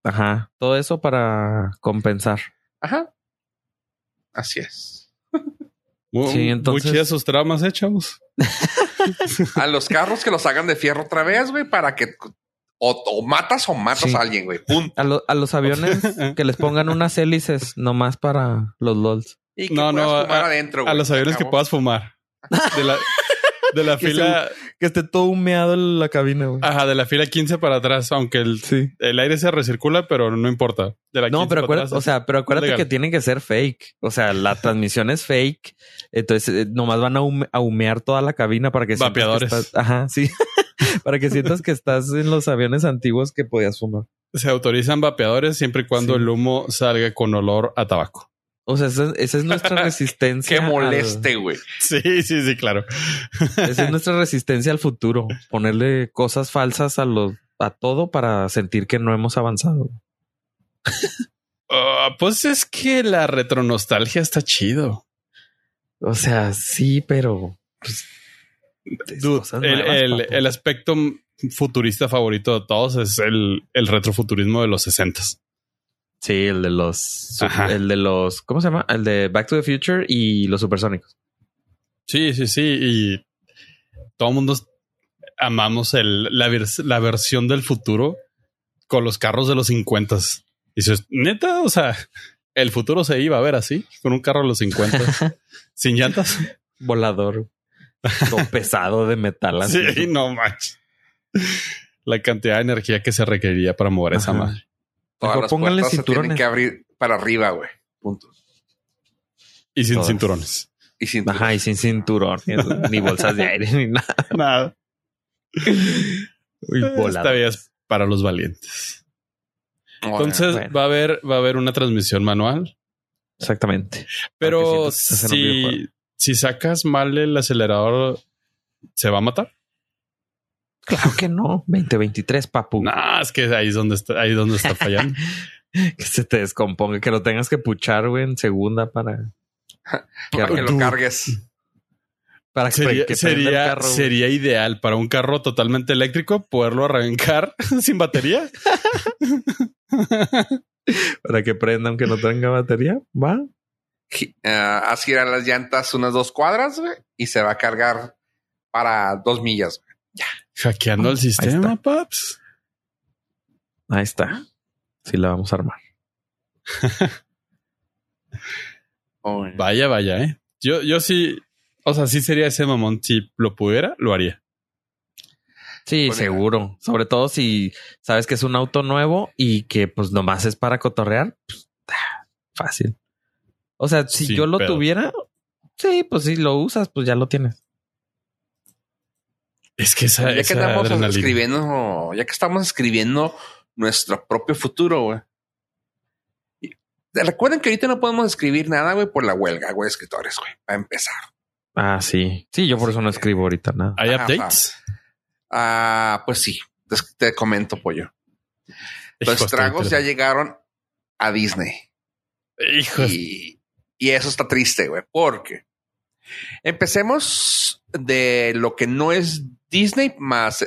Ajá. Todo eso para compensar. Ajá. Así es. Sí, entonces- muy chidas sus tramas, eh, chavos. A los carros que los hagan de fierro otra vez, güey, para que o, o matas o matas Sí. a alguien, güey. Punto. A, lo- a los aviones que les pongan unas hélices nomás para los LOLs. Y que No, puedas no, fumar a- adentro, A güey. los Se aviones que puedas fumar. De la, de la Que fila, Que esté todo humeado en la cabina, güey. ajá, de la fila 15 para atrás, aunque el, Sí. el aire se recircula, pero no importa. De la No, 15 pero para acuérdate, atrás o sea, pero acuérdate legal. que tienen que ser fake. O sea, la transmisión es fake. Entonces, eh, nomás van a, hume- a humear toda la cabina para que Vapeadores. estás- Ajá, sí. para que sientas que estás en los aviones antiguos que podías fumar. se autorizan vapeadores siempre y cuando Sí. el humo salga con olor a tabaco. O sea, esa, esa es nuestra resistencia. Qué al- moleste, güey. Sí, sí, sí, claro. esa es nuestra resistencia al futuro. Ponerle cosas falsas a los a todo para sentir que no hemos avanzado. Ah, pues es que la retronostalgia está chido. O sea, sí, pero pues, Dude, el, el- aspecto futurista favorito de todos es el, el retrofuturismo de los 60 Sí, el de los Ajá. el de los ¿cómo se llama? El de Back to the Future y los supersónicos. Sí, sí, sí. Y todo el mundo amamos el, la, vers- la versión del futuro con los carros de los 50. Y dices, neta, o sea, el futuro se iba a ver así, con un carro de los 50, sin llantas. Volador todo pesado de metal. así. Sí, no manches. La cantidad de energía que se requeriría para mover esa madre. Todas Mejor las pónganle puertas se tienen cinturones. que abrir para arriba, güey. Punto. Y sin Todas. cinturones. Y sin Ajá, y sin cinturón, ni bolsas de aire, ni nada. Nada. Uy, Esta volador. vida es para los valientes. Entonces, Entonces bueno. va a haber, va a haber una transmisión manual. Exactamente. Pero si, si sacas mal el acelerador, ¿se va a matar? Claro que no. 2023, papu. No, es que ahí es donde está, ahí es donde está fallando. Que se te descomponga, que lo tengas que puchar, güey, en segunda para, para que lo cargues. para que, sería, que prenda el sería, carro, sería ideal para un carro totalmente eléctrico poderlo arrancar sin batería. para que prenda aunque no tenga batería. Va. Ah, haz girar las llantas unas dos cuadras, güey, y se va a cargar para dos millas. güey. Hackeando Ah, el sistema, paps. Ahí está. Sí, la vamos a armar. Oh, Vaya, vaya, eh. Yo, yo sí, o sea, sí sería ese mamón. Si lo pudiera, lo haría. Sí, seguro. Sobre todo si sabes que es un auto nuevo y que pues nomás es para cotorrear. pues, ah, fácil. O sea, si Sin yo lo pedo. tuviera, sí, pues si lo usas, pues ya lo tienes. Es que esa, ya que esa estamos adrenalina. escribiendo, ya que estamos escribiendo nuestro propio futuro, güey. Recuerden que ahorita no podemos escribir nada, güey, por la huelga, güey, de escritores, güey, para empezar. Ah, sí. Sí, yo por eso no escribo ahorita nada. ¿Hay Ajá. updates? Ah, pues sí, te, te comento, pollo. Los Hijo, estragos ya llegaron a Disney. Hijo, Y, y eso está triste, güey, porque empecemos de lo que no es Disney, más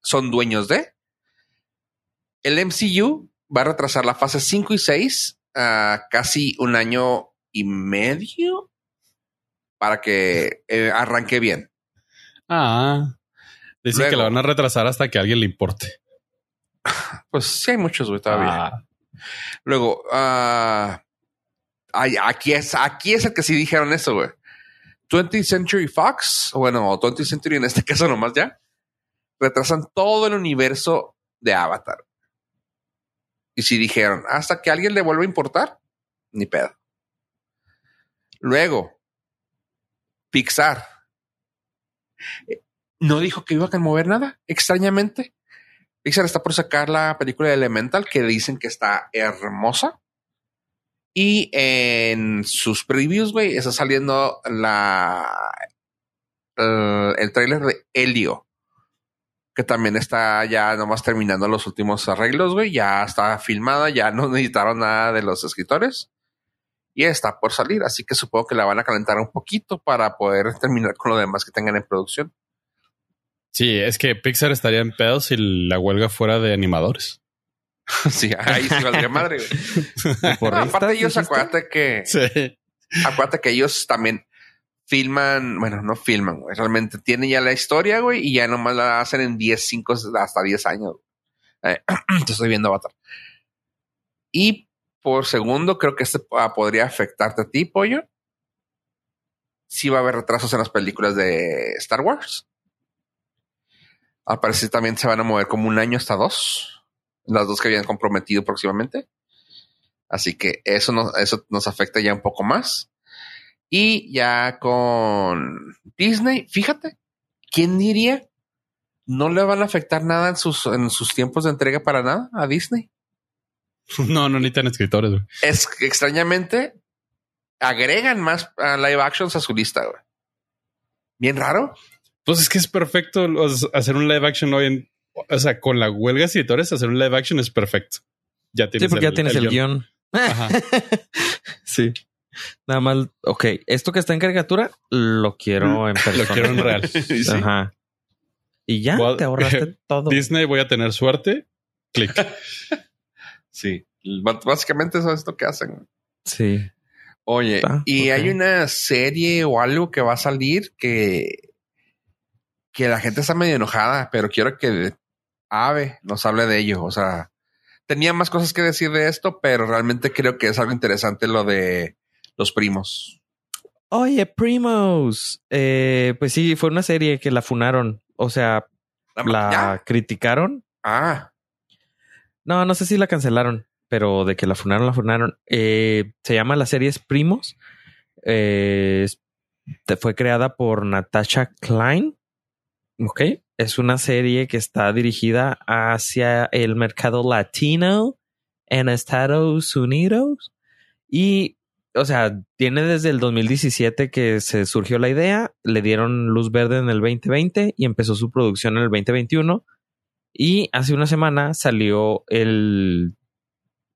son dueños de. El MCU va a retrasar la fase 5 y 6 a casi un año y medio para que eh, arranque bien. Ah, dicen que la van a retrasar hasta que a alguien le importe. Pues sí, hay muchos, güey, todavía. Ah, Luego, ay, aquí es, aquí es el que sí dijeron eso, güey. 20th Century Fox, bueno, o 20th Century en este caso nomás ya, retrasan todo el universo de Avatar. Y si dijeron, hasta que alguien le vuelva a importar, ni pedo. Luego, Pixar. No dijo que iba a mover nada, extrañamente. Pixar está por sacar la película de Elemental que dicen que está hermosa. Y en sus previews, güey, está saliendo la eh, el tráiler de Helio. Que también está ya nomás terminando los últimos arreglos, güey. Ya está filmada, ya no necesitaron nada de los escritores. Y está por salir, así que supongo que la van a calentar un poquito para poder terminar con lo demás que tengan en producción. sí, es que Pixar estaría en pedos si la huelga fuera de animadores. sí, ahí sí valdría madre. güey. No, aparte ellos, acuérdate que, Sí. acuérdate que ellos también filman, bueno, no filman, güey, realmente tienen ya la historia, güey, y ya nomás la hacen en 10, 5, hasta 10 años. Eh, te estoy viendo Avatar. Y por segundo, creo que este ah, podría afectarte a ti, pollo. Sí va a haber retrasos en las películas de Star Wars. Al parecer también se van a mover como un año hasta dos. Las dos que habían comprometido próximamente. Así que eso nos, eso nos afecta ya un poco más. Y ya con Disney, fíjate, ¿quién diría? No le van a afectar nada en sus, en sus tiempos de entrega para nada a Disney. No, no necesitan escritores. güey. Es extrañamente agregan más live actions a su lista. güey. Bien raro. Pues es que es perfecto hacer un live action hoy en. O sea, con la huelga de escritores, hacer un live action es perfecto. Ya Sí, tienes porque ya tienes el, guion. Ajá. sí. Nada más, ok, esto que está en caricatura lo quiero en persona. Lo quiero en real. Sí. Ajá. Y ya te ahorraste todo. Disney, voy a tener suerte. Clic. Sí. Básicamente eso es lo que hacen. Sí. Oye, Está, y hay una serie o algo que va a salir que, que la gente está medio enojada, pero quiero que Ave nos hable de ello. O sea, tenía más cosas que decir de esto, pero realmente creo que es algo interesante lo de los primos. Oye, Primos. Eh, pues sí, fue una serie que la funaron. O sea, la criticaron. Ah, No, no sé si la cancelaron, pero de que la funaron, la funaron. Eh, se llama la serie Primos. Eh, fue creada por Natasha Klein. Ok. Es una serie que está dirigida hacia el mercado latino en Estados Unidos. Y, o sea, tiene desde el 2017 que se surgió la idea. Le dieron luz verde en el 2020 y empezó su producción en el 2021. Y hace una semana salió el,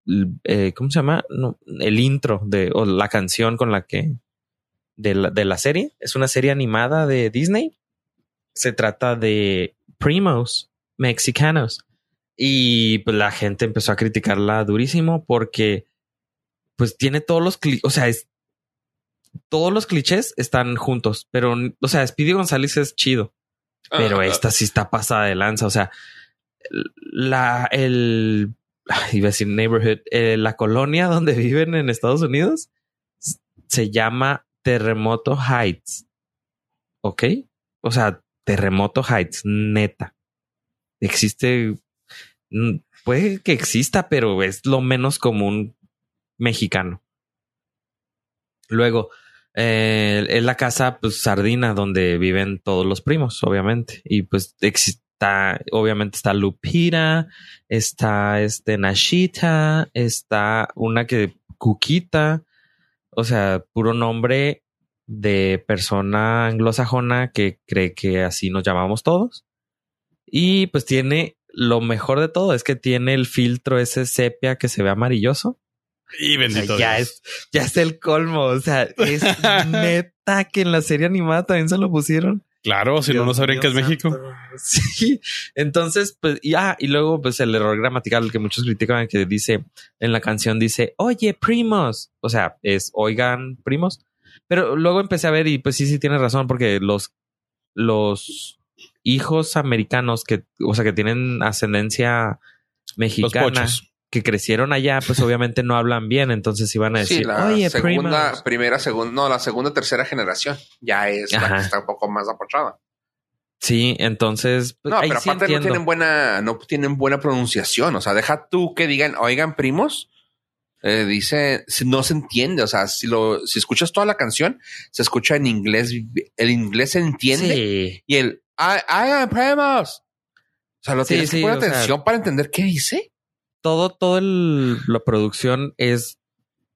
el, eh, ¿cómo se llama? No, el intro de o la canción con la que de la, de la serie. Es una serie animada de Disney. Se trata de primos mexicanos. Y pues la gente empezó a criticarla durísimo porque pues tiene todos los clichés, o sea, es todos los clichés están juntos, pero o sea, Speedy González es chido pero Ah, esta sí está pasada de lanza. O sea, la, el, iba a decir neighborhood, eh, la colonia donde viven en Estados Unidos se llama Terremoto Heights. ¿Ok? O sea, Terremoto Heights, neta. Existe, mm, puede que exista, pero es lo menos común mexicano. Luego, eh, es la casa pues sardina donde viven todos los primos, obviamente. Y pues está, obviamente está Lupita, está este Nashita, está una que Cuquita, o sea, puro nombre de persona anglosajona que cree que así nos llamamos todos. Y pues tiene lo mejor de todo es que tiene el filtro ese sepia que se ve amarilloso. Y O sea, bendito. ya Dios. es, ya es el colmo. O sea, es neta que en la serie animada también se lo pusieron. Claro, si no, no sabrían que es México. Sí. Entonces, pues, y, ah, y luego, pues el error gramatical que muchos critican que dice en la canción dice, oye, primos. O sea, es oigan, primos. Pero luego empecé a ver y pues sí, sí tiene razón, porque los, los hijos americanos que, o sea, que tienen ascendencia mexicana, que crecieron allá, pues obviamente no hablan bien. Entonces iban a decir, sí, la oye, segunda, primera, segunda, no, la segunda, tercera generación ya es la que está un poco más apochada. Sí, entonces. pues, No, ahí pero sí aparte no tienen buena, no tienen buena pronunciación. O sea, deja tú que digan, oigan, primos. Eh, dice, si- no se entiende. O sea, si lo, si escuchas toda la canción, se escucha en inglés. El inglés se entiende Sí. y el, "Ay, oigan, primos. O sea, lo Sí, tienes que poner sea, atención para entender qué dice. Todo, todo el, la producción es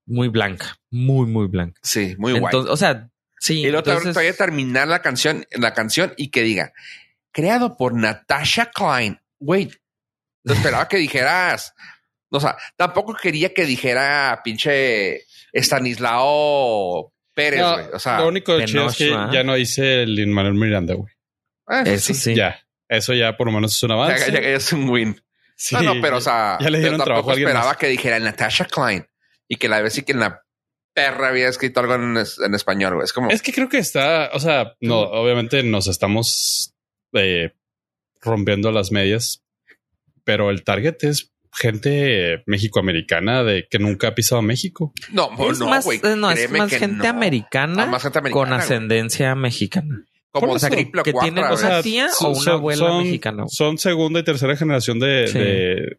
muy blanca, muy, muy blanca. Sí, muy guay. Entonces, o sea, sí. Y entonces- todavía terminar la canción, la canción y que diga creado por Natasha Klein. Güey, no esperaba que dijeras. O sea, tampoco quería que dijera pinche Estanislao Pérez, No, güey. O sea, lo único chido es que ¿ah? ya no dice el Lin Manuel Miranda, güey. ah, Eso sí. Ya. Eso ya por lo menos es un ya, avance. ya- ya es un win. Sí, no, no, pero o sea, ya le dieron pero trabajo tampoco a alguien esperaba más. que dijera Natasha Klein y que la vez sí que en la perra había escrito algo en español, güey. Es como, Es que creo que está, o sea, no, obviamente nos estamos eh, rompiendo las medias, pero el target es gente mexicoamericana de que nunca ha pisado México. no, no, es no, más, eh, no, es más gente no. americana, Ah, más gente americana, con ascendencia mexicana. Como o sea, que, triple que tienen güey. una tía o una abuela son, mexicana. Son segunda y tercera generación de, Sí. de,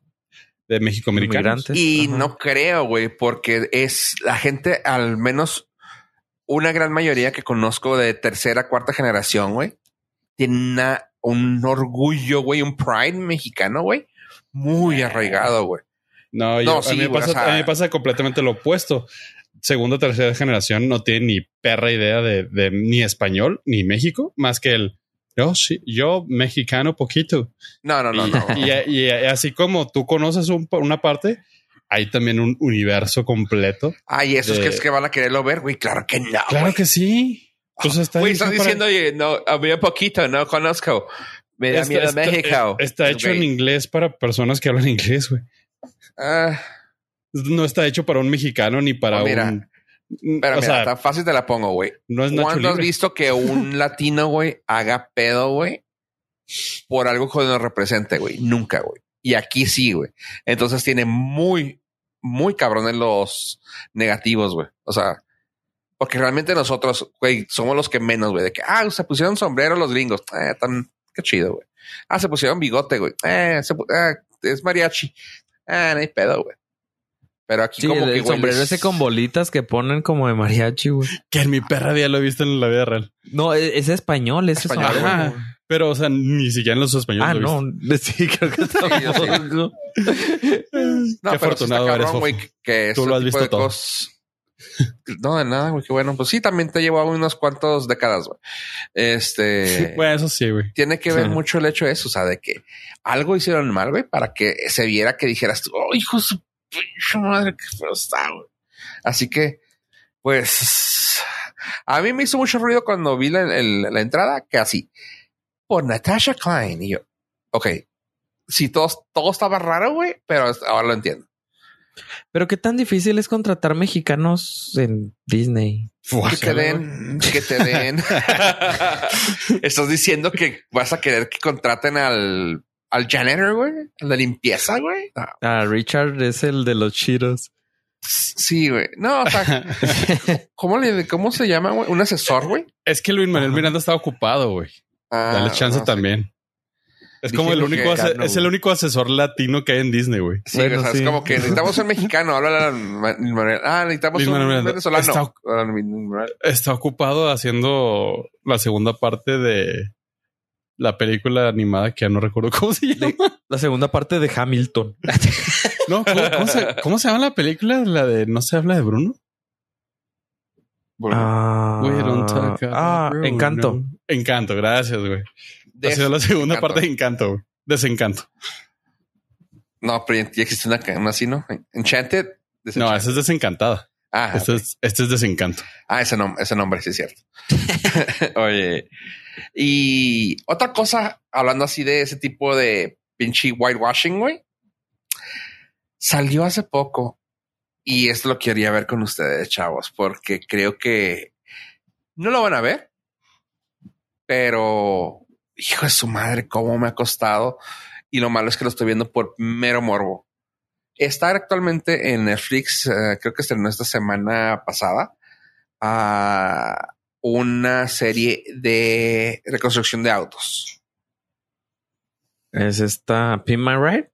de México-americanos. Inmigrantes. Y Ajá. no creo, güey, porque es la gente, al menos una gran mayoría que conozco de tercera, cuarta generación, güey, tiene una- un orgullo, güey, un pride mexicano, güey, muy arraigado, güey. No, yo- No, a, sí, mí me pasa, o sea- a mí me pasa completamente lo opuesto. Segunda, tercera generación no tiene ni perra idea de, de ni español ni México, más que el yo sí, yo mexicano poquito. No, no, no, y, no. y- y así como tú conoces un- una parte, hay también un universo completo. Ay, esos de- que es que van a quererlo ver, güey, claro que no. Claro güey. que sí. Pues está Güey, estás para- diciendo, oye, no, había poquito, no conozco. Me da está- miedo está- México. Está hecho en inglés para personas que hablan inglés, güey. Ah, No está hecho para un mexicano ni para Oh, mira. un. pero o mira, sea, tan fácil te la pongo, güey. no es ¿Cuándo has visto que un latino, güey, haga pedo, güey, por algo que nos represente, güey? Nunca, güey. Y aquí sí, güey. Entonces tiene muy, muy cabrones los negativos, güey. O sea, porque realmente nosotros, güey, somos los que menos, güey, de que, ah, se pusieron sombrero los gringos. Eh, tan, qué chido, güey. Ah, se pusieron bigote, güey. Eh, se ah, es mariachi. Ah, no hay pedo, güey. Pero aquí Sí, como el, que, el güey, sombrero ese con bolitas que ponen como de mariachi, güey. Que en mi perra día lo he visto en la vida real. No, e- es español, ese Español. Pero, o sea, ni siquiera en los españoles Ah, lo no. visto. Sí, creo que Sí, yo sí. No, Qué pero está afortunado cabrón, eres, güey, que- Tú lo has visto todo. cosas- No, de nada, güey. Qué bueno. Pues sí, también te llevó unos cuantos décadas, güey. Este. Bueno, eso sí, güey. Tiene que ver Sí. mucho el hecho de eso, o sea, de que algo hicieron mal, güey, para que se viera que dijeras tú, oh, hijo de su pinche madre, qué feo está, güey. Así que, pues, a mí me hizo mucho ruido cuando vi la, el- la entrada, que así, por Natasha Klein. Y yo, ok, sí, todo, todo estaba raro, güey, pero ahora lo entiendo. Pero qué tan difícil es contratar mexicanos en Disney. Que te den, que te den. Estás diciendo que vas a querer que contraten al, al janitor, güey, al de limpieza, güey. No. Ah, Richard es el de los chiros. Sí, güey. No, o sea, ¿cómo le, cómo se llama, güey? Un asesor, güey. Es que Luis Manuel. Miranda está ocupado, güey. Ah, Dale chance no sé. también. Es como el único, mexicano, es el único asesor latino que hay en Disney, güey. Sí, Bueno, o sea, sí. es como que necesitamos un mexicano. Habla Manuel. Ah, necesitamos Luis un Manuel venezolano. Está- ocupado haciendo la segunda parte de la película animada que ya no recuerdo cómo se llama. La segunda parte de Hamilton. No, ¿cómo, cómo se, cómo se llama la película? La de No se habla de Bruno. Bueno, Ah, We don't talk about ah, Bruno. Encanto. Encanto, gracias, güey. De Ha sido la segunda Encanto. parte de Encanto, güey. Desencanto. No, pero ya existe una, una así, ¿no? Enchanted. No, esa es Desencantada. Ah, Este es, este es Desencanto. Ah, ese nombre, ese nombre, sí es cierto. Oye, y otra cosa, hablando así de ese tipo de pinche whitewashing, güey, salió hace poco y esto lo quería ver con ustedes, chavos, porque creo que no lo van a ver, pero hijo de su madre, cómo me ha costado. Y lo malo es que lo estoy viendo por mero morbo. Está actualmente en Netflix, eh, creo que estrenó esta semana pasada, a una serie de reconstrucción de autos. Es esta Pin My Ride.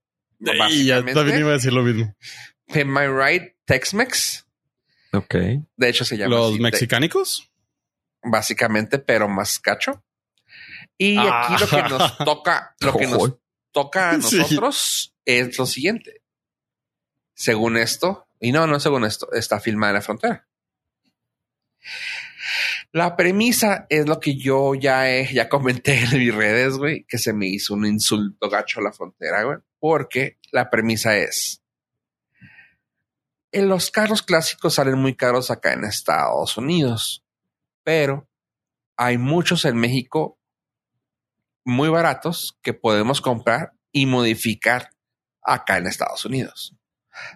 Y ya también iba a decir lo mismo. Pin My Ride Tex-Mex. Ok. De hecho, se llama Los así, mexicánicos. básicamente, pero más cacho. Y Ah. aquí lo que nos toca, lo que nos toca a Sí. nosotros es lo siguiente. Según esto, y no, no según esto, está filmada en la frontera. La premisa es lo que yo ya, he- ya comenté en mis redes, güey, que se me hizo un insulto gacho a la frontera, güey, porque la premisa es, en los carros clásicos salen muy caros acá en Estados Unidos, pero hay muchos en México muy baratos que podemos comprar y modificar acá en Estados Unidos.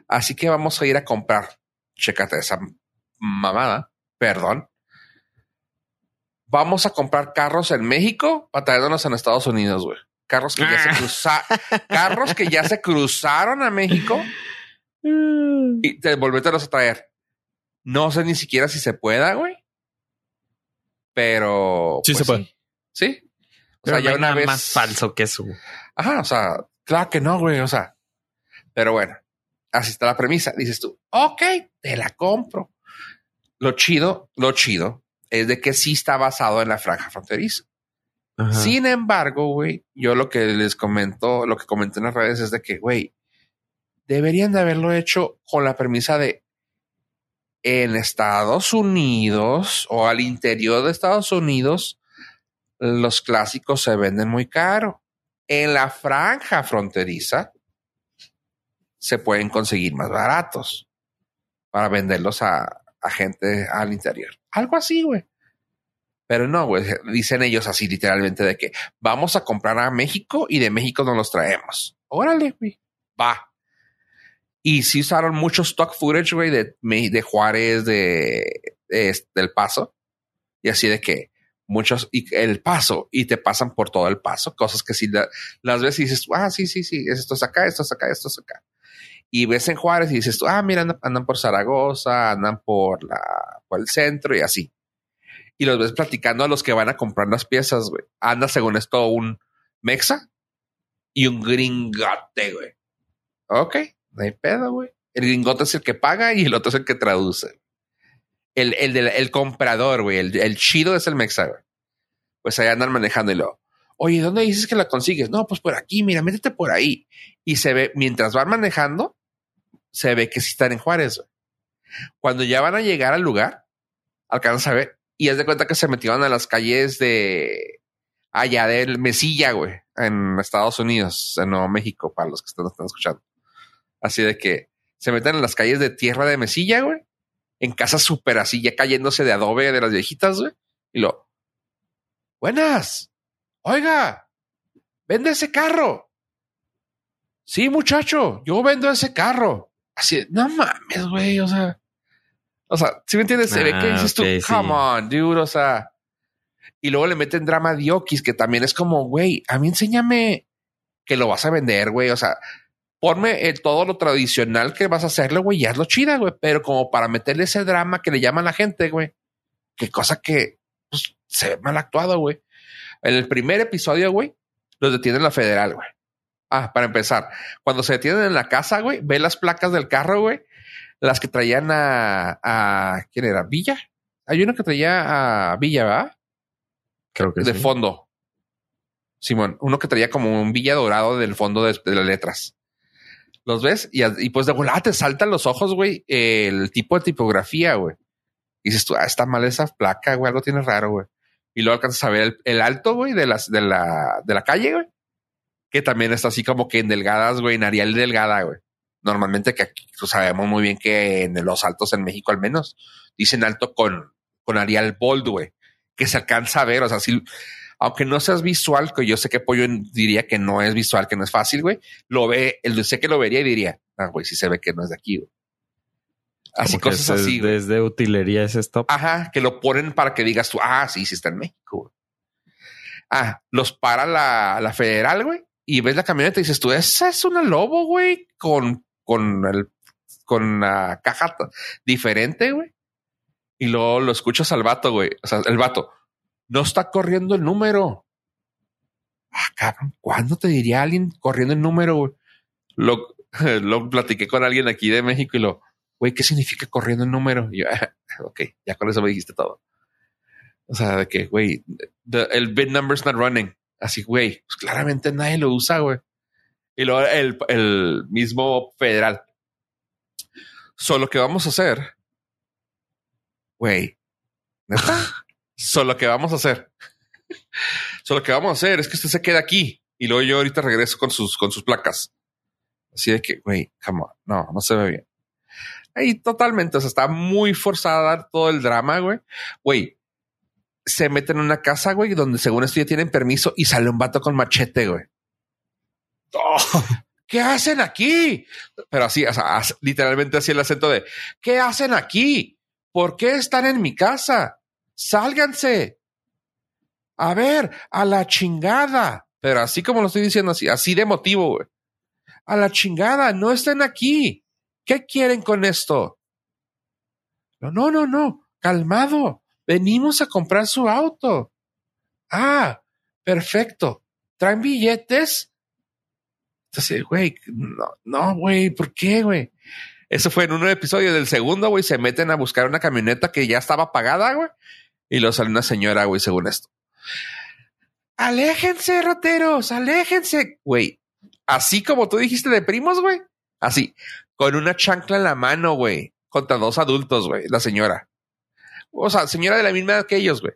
Así que vamos a ir a comprar, chécate esa mamada, perdón. Vamos a comprar carros en México para traernos en Estados Unidos, güey. Carros que ya se cruzaron, carros que ya se cruzaron a México y te volvételos a traer. No sé ni siquiera si se pueda, güey. Pero. Sí pues se puede. Sí. O sea, ya una vez. más falso que eso. Ajá, o sea, claro que no, güey. O sea, pero bueno, así está la premisa. Dices tú, ok, te la compro. Lo chido, lo chido es de que sí está basado en la franja fronteriza. Ajá. Sin embargo, güey, yo lo que les comento, lo que comenté en las redes es de que, güey, deberían de haberlo hecho con la premisa de en Estados Unidos o al interior de Estados Unidos, los clásicos se venden muy caro. En la franja fronteriza se pueden conseguir más baratos para venderlos a, a gente al interior. Algo así, güey. Pero no, güey, dicen ellos así literalmente de que vamos a comprar a México y de México nos los traemos. Órale, güey. Va. Y sí usaron mucho stock footage, güey, de, de Juárez, de- del Paso. Y así de que muchos, y el Paso, y te pasan por todo el Paso, cosas que si las ves y dices, ah, sí, sí, sí, esto es acá, esto es acá, esto es acá. Y ves en Juárez y dices, ah, mira, andan por Zaragoza, andan por, la, por el centro y así. Y los ves platicando a los que van a comprar las piezas, güey. Anda según esto un mexa y un gringote, güey. Ok, no hay pedo, güey. El gringote es el que paga y el otro es el que traduce. El, el, el comprador, güey. El, el chido es el mexa, güey. Pues ahí andan manejando y lo. Oye, ¿dónde dices que la consigues? No, pues por aquí, mira, métete por ahí. Y se ve, mientras van manejando, se ve que sí están en Juárez. güey. Cuando ya van a llegar al lugar, alcanzas a ver y haz de cuenta que se metieron a las calles de allá del Mesilla, güey, en Estados Unidos, en Nuevo México, para los que están, están escuchando. Así de que se meten en las calles de tierra de Mesilla, güey, en casas súper así, ya cayéndose de adobe de las viejitas, güey, y lo, buenas, oiga, vende ese carro. Sí, muchacho, yo vendo ese carro. Así, no mames, güey, o sea, o sea, si me entiendes, se ve que Ah, dices tú, sí. come on, dude, o sea, y luego le meten drama diokis, que también es como, güey, a mí enséñame que lo vas a vender, güey, o sea, ponme el, todo lo tradicional que vas a hacerlo, güey, y hazlo chida, güey, pero como para meterle ese drama que le llama a la gente, güey, qué cosa que pues, se ve mal actuado, güey. En el primer episodio, güey, los detienen la federal, güey. Ah, para empezar, cuando se detienen en la casa, güey, ve las placas del carro, güey, las que traían a, a ¿quién era? Villa. Hay uno que traía a Villa, ¿verdad? Creo que de sí. fondo. Simón, uno que traía como un villa dorado del fondo de, de las letras. Los ves y, pues de volada te saltan los ojos, güey, el tipo de tipografía, güey. Dices tú, ah, está mal esa placa, güey, algo tiene raro, güey. Y luego alcanzas a ver el, el alto, güey, de, las, de, la, de la calle, güey. Que también está así como que en delgadas, güey, en Arial delgada, güey. Normalmente que aquí pues, sabemos muy bien que en los altos en México al menos dicen alto con, con Arial bold, güey. Que se alcanza a ver, o sea, si, aunque no seas visual, que yo sé que Pollo diría que no es visual, que no es fácil, güey, lo ve, él sé que lo vería y diría, ah, güey, sí se ve que no es de aquí, güey. Así Como cosas es- así, güey. Desde utilería ese stop. Ajá, que lo ponen para que digas tú, ah, sí, sí está en México. güey. Ah, los para la, la federal, güey, y ves la camioneta y dices tú, esa es una lobo, güey, con, con el, con la caja diferente, güey. Y luego lo escuchas al vato, güey. O sea, el vato no está corriendo el número. Ah, cabrón, ¿cuándo te diría alguien corriendo el número? Lo, platiqué con alguien aquí de México y lo, güey, ¿qué significa corriendo el número? Y yo, ok, ya con eso me dijiste todo. O sea, de que, güey, el bit number's not running. Así, güey, pues claramente nadie lo usa, güey. Y luego el, mismo federal. Solo que vamos a hacer, güey. Solo que vamos a hacer. Solo que vamos a hacer es que usted se queda aquí y luego yo ahorita regreso con sus, con sus placas. Así de que, güey, come on. No, no se ve bien. Ahí totalmente, o sea, está muy forzada todo el drama, güey. Güey, se meten en una casa, güey, donde según esto ya tienen permiso y sale un vato con machete, güey. ¿qué hacen aquí? Pero así, o sea, as- literalmente así el acento de, ¿qué hacen aquí? ¿Por qué están en mi casa? Sálganse. A ver, a la chingada. Pero así como lo estoy diciendo, así, así de motivo, güey. A la chingada, no estén aquí. ¿Qué quieren con esto? No, no, no, no. Calmado. Venimos a comprar su auto. Ah, perfecto. ¿Traen billetes? Entonces, güey, no, no, güey, ¿por qué, güey? Eso fue en un episodio del segundo, güey. Se meten a buscar una camioneta que ya estaba pagada, güey. Y lo sale una señora, güey, según esto. Aléjense, rateros, aléjense, güey. Así como tú dijiste de primos, güey. Así, con una chancla en la mano, güey. Contra dos adultos, güey, la señora. O sea, señora de la misma edad que ellos, güey.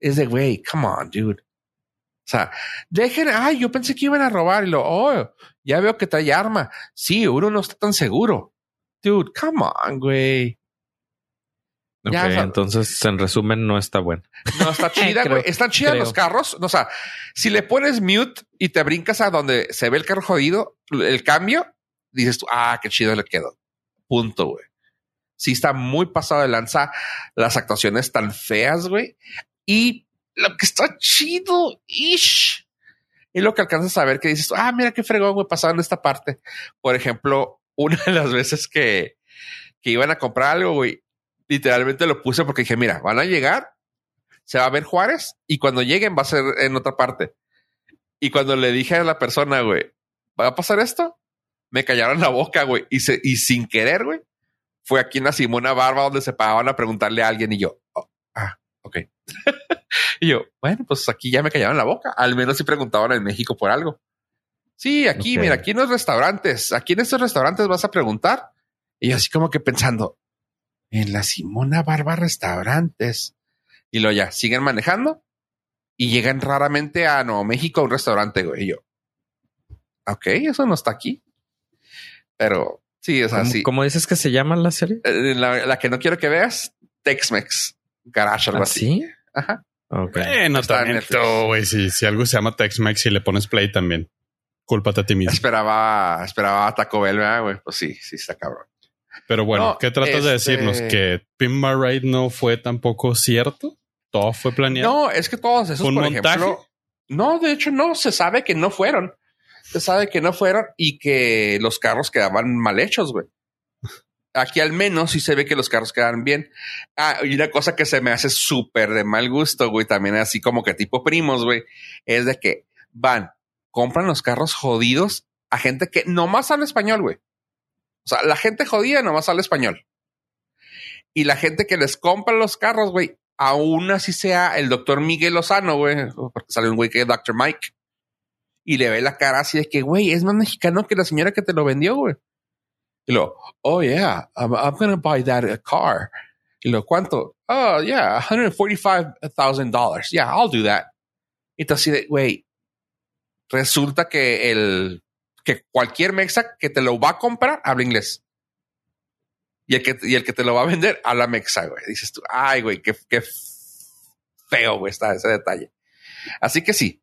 Es de, güey, come on, dude. O sea, dejen, ay, yo pensé que iban a robar y lo, oh, ya veo que trae arma. Sí, uno no está tan seguro. Dude, come on, güey. Ok, Ya, o sea- entonces, en resumen, no está bueno. No, está chida, Creo- güey. Están chidas creo. los carros. O sea, si le pones mute y te brincas a donde se ve el carro jodido, el cambio, dices tú, ah, qué chido le quedó. Punto, güey. Sí está muy pasado de lanza las actuaciones tan feas, güey. Y lo que está chido, ish. Y lo que alcanzas a ver que dices, ah, mira qué fregón, güey, pasado en esta parte. Por ejemplo, una de las veces que, que iban a comprar algo, güey, literalmente lo puse porque dije, mira, van a llegar, se va a ver Juárez y cuando lleguen va a ser en otra parte. Y cuando le dije a la persona, güey, ¿va a pasar esto? Me callaron la boca, güey, y, se, y sin querer, güey, fue aquí en la Simona Barba donde se pagaban a preguntarle a alguien y yo, oh, ah, ok. y yo, bueno, pues aquí ya me callaron la boca. Al menos si preguntaban en México por algo. Sí, aquí, Ok. mira, aquí en los restaurantes, aquí en estos restaurantes vas a preguntar. Y yo así como que pensando, en la Simona Barba Restaurantes. Y lo ya, siguen manejando y llegan raramente a Nuevo México a un restaurante, güey. Y yo, ok, eso no está aquí. Pero sí, o sea, ¿Cómo, dices que se llama la serie? Eh, La, la que no quiero que veas, Tex-Mex Garage, algo ¿Ah, así. sí? Ajá. Ok. Eh, no Está en también güey. Si, si algo se llama Tex-Mex y le pones play también. Cúlpate a ti mismo. Esperaba, esperaba a Taco Bell, ¿verdad, güey? Pues sí, sí está cabrón. Pero bueno, No, ¿qué tratas de este- decirnos? ¿Que Pin My Ride no fue tampoco cierto? ¿Todo fue planeado? No, es que todos esos, ¿Un por montaje? ejemplo, no, de hecho no, se sabe que no fueron. Se sabe que no fueron y que los carros quedaban mal hechos, güey. Aquí al menos sí se ve que los carros quedan bien. Ah, y una cosa que se me hace súper de mal gusto, güey, también así como que tipo primos, güey, es de que van, compran los carros jodidos a gente que nomás habla español, güey. O sea, la gente jodida nomás habla español. Y la gente que les compra los carros, güey, aún así sea el doctor Miguel Lozano, güey, porque sale un güey que es Dr. Mike. Y le ve la cara así de que, güey, es más mexicano que la señora que te lo vendió, güey. Y lo, oh yeah, I'm, gonna buy that uh, car. Y lo, ¿cuánto? Oh yeah, $145,000. Yeah, I'll do that. Y tú así de, güey, resulta que el, que cualquier mexa que te lo va a comprar habla inglés. Y el que, y el que te lo va a vender habla mexa, güey. Dices tú, ay, güey, qué, qué feo, güey, está ese detalle. Así que sí.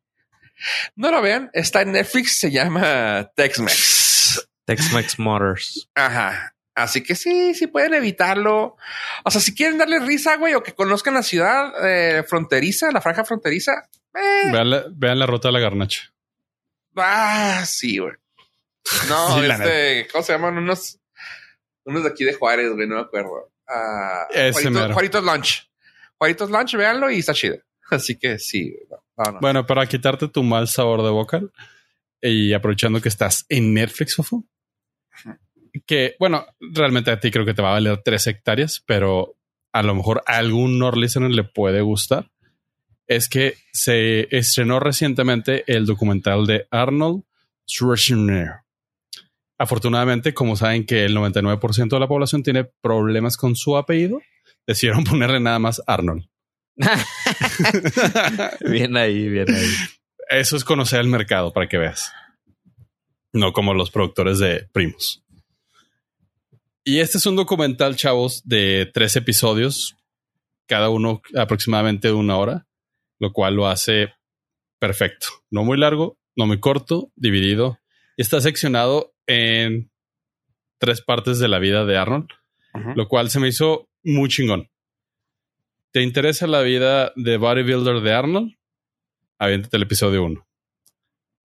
No lo vean, está en Netflix, se llama Tex-Mex. Tex-Mex Motors. Ajá. Así que sí, sí pueden evitarlo. O sea, si quieren darle risa, güey, o que conozcan la ciudad eh, fronteriza, la franja fronteriza, eh, Vean la, vean la ruta de la garnacha. ah, sí, güey. No, Sí, este, ¿cómo se llaman? Unos, unos de aquí de Juárez, güey, no me acuerdo. Ah, Ese Juaritos, mero. Juaritos Lunch. Juaritos Lunch, véanlo y está chido. Así que sí, no, no, no. Bueno, para quitarte tu mal sabor de boca y aprovechando que estás en Netflix, Fofo, que bueno, realmente a ti creo que te va a valer tres hectáreas, pero a lo mejor a algún Nord listener le puede gustar. Es que se estrenó recientemente el documental de Arnold Schwarzenegger. Afortunadamente, como saben que el 99% de la población tiene problemas con su apellido, decidieron ponerle nada más Arnold. bien ahí, bien ahí. Eso es conocer el mercado para que veas. No como los productores de primos. Y este es un documental, chavos, de tres episodios, cada uno aproximadamente de una hora, lo cual lo hace perfecto. No muy largo, no muy corto, dividido, está seccionado en tres partes de la vida de Arnold, lo cual se me hizo muy chingón. ¿Te interesa la vida de bodybuilder de Arnold? Aviéntate el episodio 1.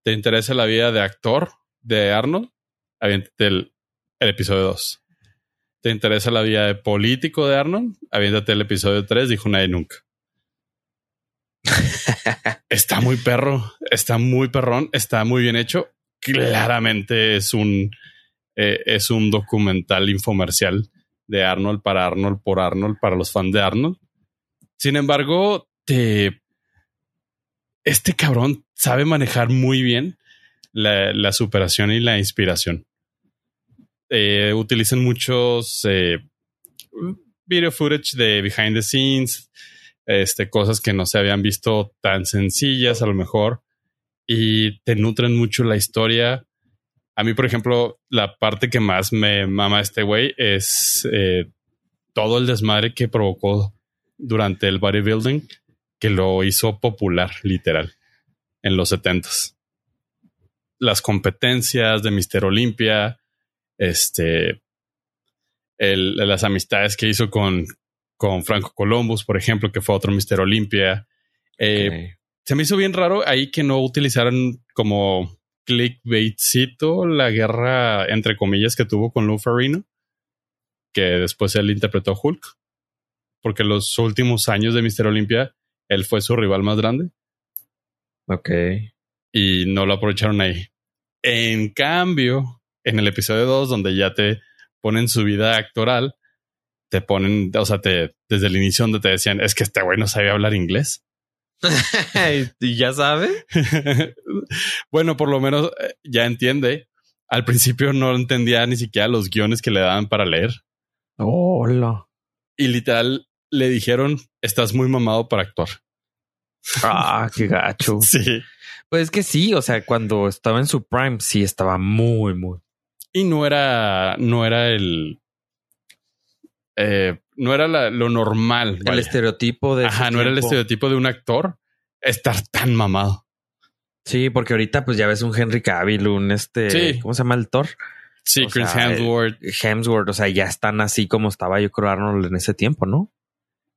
¿Te interesa la vida de actor de Arnold? Aviéntate el, el episodio 2. ¿Te interesa la vida de político de Arnold? Aviéntate el episodio 3, dijo nadie nunca. está muy perro, está muy perrón, está muy bien hecho. Claramente es un, eh, es un documental infomercial de Arnold para Arnold por Arnold, para los fans de Arnold. Sin embargo, te... este cabrón sabe manejar muy bien la, superación y la inspiración. Eh, utilizan muchos eh, video footage de behind the scenes, este, cosas que no se habían visto tan sencillas a lo mejor y te nutren mucho la historia. A mí, por ejemplo, la parte que más me mama este güey es eh, todo el desmadre que provocó durante el bodybuilding que lo hizo popular, literal, en los setentas. Las competencias de Mister Olimpia, este, las amistades que hizo con, con Franco Columbus, por ejemplo, que fue otro Mister Olimpia. Eh. Se me hizo bien raro ahí que no utilizaran como clickbaitcito la guerra, entre comillas, que tuvo con Lou Ferrino, que después él interpretó a Hulk, porque los últimos años de Mister Olimpia, él fue su rival más grande Ok. y no lo aprovecharon ahí. En cambio, en el episodio 2, donde ya te ponen su vida actoral, te ponen, o sea, te, desde el inicio donde te decían, es que este güey no sabía hablar inglés. y ya sabe. bueno, por lo menos eh, ya entiende. Al principio no entendía ni siquiera los guiones que le daban para leer. Hola. Y literal le dijeron, estás muy mamado para actuar. Ah, qué gacho. Sí. Pues es que sí, o sea, cuando estaba en su prime, sí estaba muy, muy. Y no era, no era el... eh, no era la- lo normal. El vaya. estereotipo de. Ajá, no era el estereotipo de un actor estar tan mamado. Sí, porque ahorita, pues ya ves un Henry Cavill, un este. Sí. ¿Cómo se llama el Thor? Sí, O Chris sea, Hemsworth. Hemsworth, o sea, ya están así como estaba yo creo Arnold en ese tiempo, ¿no?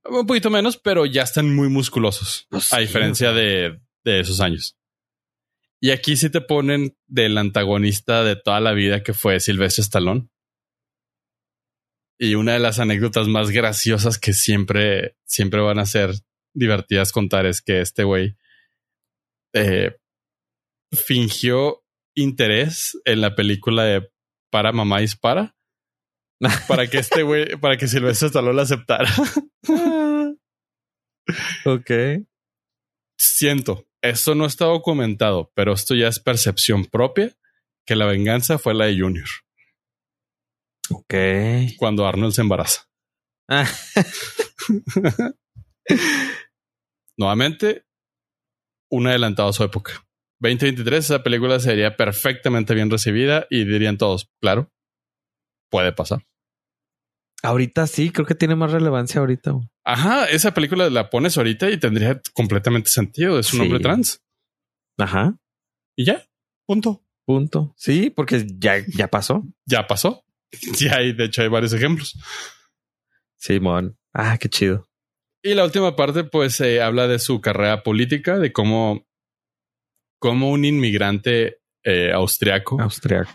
Un poquito menos, pero ya están muy musculosos. Pues a sí, diferencia de, de esos años. Y aquí sí te ponen del antagonista de toda la vida que fue Silvestre Stallone. Y una de las anécdotas más graciosas que siempre, siempre van a ser divertidas contar es que este güey eh, fingió interés en la película de Para Mamá Dispara para que este güey, para que Silvestre Stallone la aceptara. Ok. Siento, esto no está documentado, pero esto ya es percepción propia, que la venganza fue la de Junior, Ok. cuando Arnold se embaraza. Ah, Nuevamente, un adelantado a su época. 2023, esa película sería perfectamente bien recibida y dirían todos, claro, puede pasar. ahorita sí, creo que tiene más relevancia ahorita. Ajá, esa película la pones ahorita y tendría completamente sentido. Es un Sí. hombre trans. Ajá. Y ya, punto. Punto. Sí, porque ya, ya pasó. Ya pasó. Ya hay, de hecho, hay varios ejemplos. Simón. Ah, qué chido. Y la última parte, pues, eh, habla de su carrera política, de cómo, cómo un inmigrante eh, austriaco Austriaco.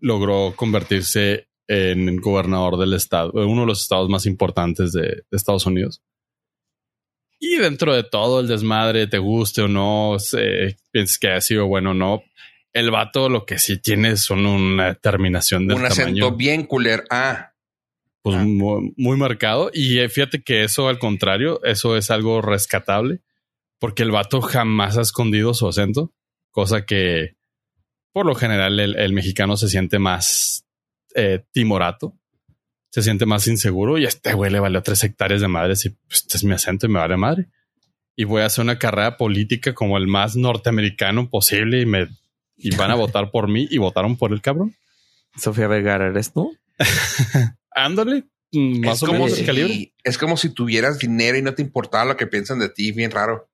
logró convertirse en gobernador del estado, de uno de los estados más importantes de, Estados Unidos. Y dentro de todo el desmadre, te guste o no, pienses que ha sido bueno o no, el vato lo que sí tiene son una terminación del Un acento tamaño bien cooler. Ah, pues, Ah. muy, muy marcado. Y eh, fíjate que eso, al contrario, eso es algo rescatable, porque el vato jamás ha escondido su acento, cosa que por lo general el, el mexicano se siente más eh, timorato, se siente más inseguro y este güey le valió tres hectáreas de madres y pues, este es mi acento y me vale madre. Y voy a hacer una carrera política como el más norteamericano posible y me y van a votar por mí y votaron por el cabrón. Sofía Vergara, ¿eres tú? Ándale, mm, más es o como menos si, el calibre. Es como si tuvieras dinero y no te importaba lo que piensan de ti. Bien raro.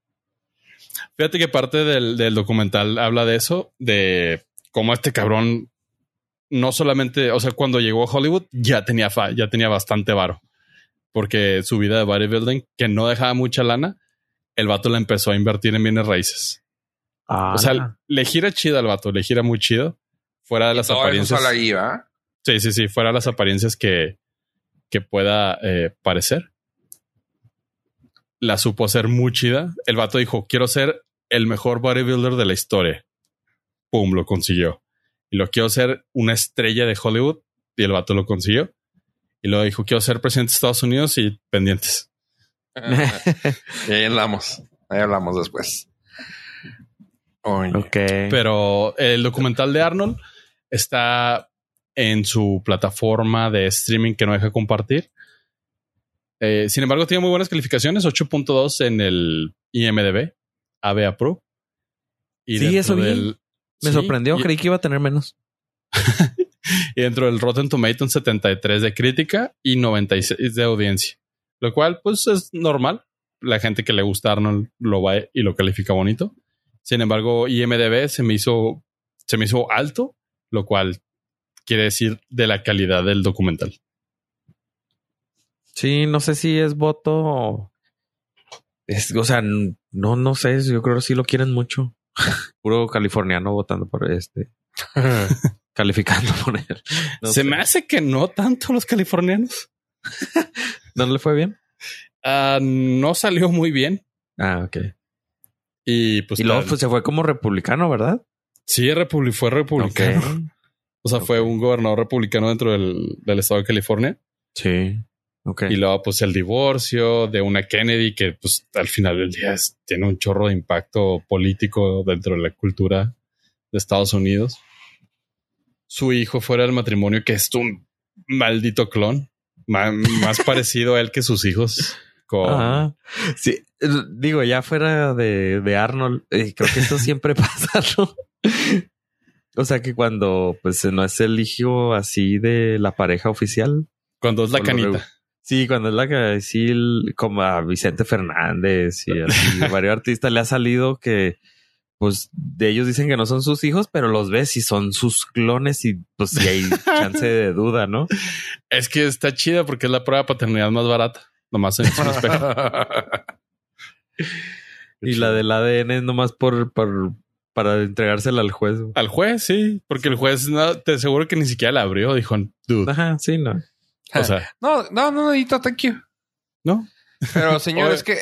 Fíjate que parte del, del documental habla de eso, de cómo este cabrón no solamente, o sea, cuando llegó a Hollywood ya tenía fa- ya tenía bastante varo. Porque su vida de bodybuilding, que no dejaba mucha lana, el vato la empezó a invertir en bienes raíces. Ah, O sea, le gira chido al vato, le gira muy chido. Fuera de las Todo eso apariencias. ¿va? Sí, sí, sí, fuera de las apariencias que, que pueda eh, parecer. La supo hacer muy chida. El vato dijo, quiero ser el mejor bodybuilder de la historia. Pum, lo consiguió. Y lo quiero ser una estrella de Hollywood. Y el vato lo consiguió. Y luego dijo, quiero ser presidente de Estados Unidos y pendientes. y ahí hablamos. Ahí hablamos después. Oye. ok. Pero el documental de Arnold está en su plataforma de streaming que no deja compartir. Eh, sin embargo, tiene muy buenas calificaciones, 8.2 en el IMDB, ABA Pro. Y Sí, eso vi. del- Me sí, sorprendió, y- creí que iba a tener menos. Y dentro del Rotten Tomatoes 73 de crítica y 96 de audiencia. Lo cual, pues, es normal. La gente que le gusta Arnold lo va y lo califica bonito. Sin embargo, IMDB se me hizo, se me hizo alto, lo cual quiere decir de la calidad del documental. Sí, no sé si es voto o... Es, o sea, no, no sé, yo creo que sí lo quieren mucho. Puro californiano votando por este, calificando por él. No se sé. me hace que no tanto los californianos. ¿No le fue bien? Ah, no salió muy bien. Ah, ok. Y pues, y luego pues, se fue como republicano, ¿verdad? sí, republi- fue republicano. O sea, fue un gobernador republicano dentro del, del estado de California. Sí. Ok. Y luego, pues, el divorcio de una Kennedy que, pues, al final del día es- tiene un chorro de impacto político dentro de la cultura de Estados Unidos. Su hijo fuera del matrimonio, que es un maldito clon, más parecido a él que sus hijos. Con... Ah, sí, digo, ya fuera de, de Arnold, eh, creo que esto siempre pasa, ¿no? O sea que cuando pues no es el hijo así de la pareja oficial. Cuando es la canita. Sí, cuando es la que sí, como a Vicente Fernández y así, varios artistas le ha salido que pues de ellos dicen que no son sus hijos, pero los ves y son sus clones y pues sí hay chance de duda, ¿no? Es que está chida porque es la prueba de paternidad más barata. Nomás en un espejo. Y la del ADN es nomás por, por para entregársela al juez. Al juez, sí, porque el juez no, te aseguro que ni siquiera la abrió. Dijo, dude. Ajá, sí, no. O sea, No, no, no, thank you. no. Pero señor, es que-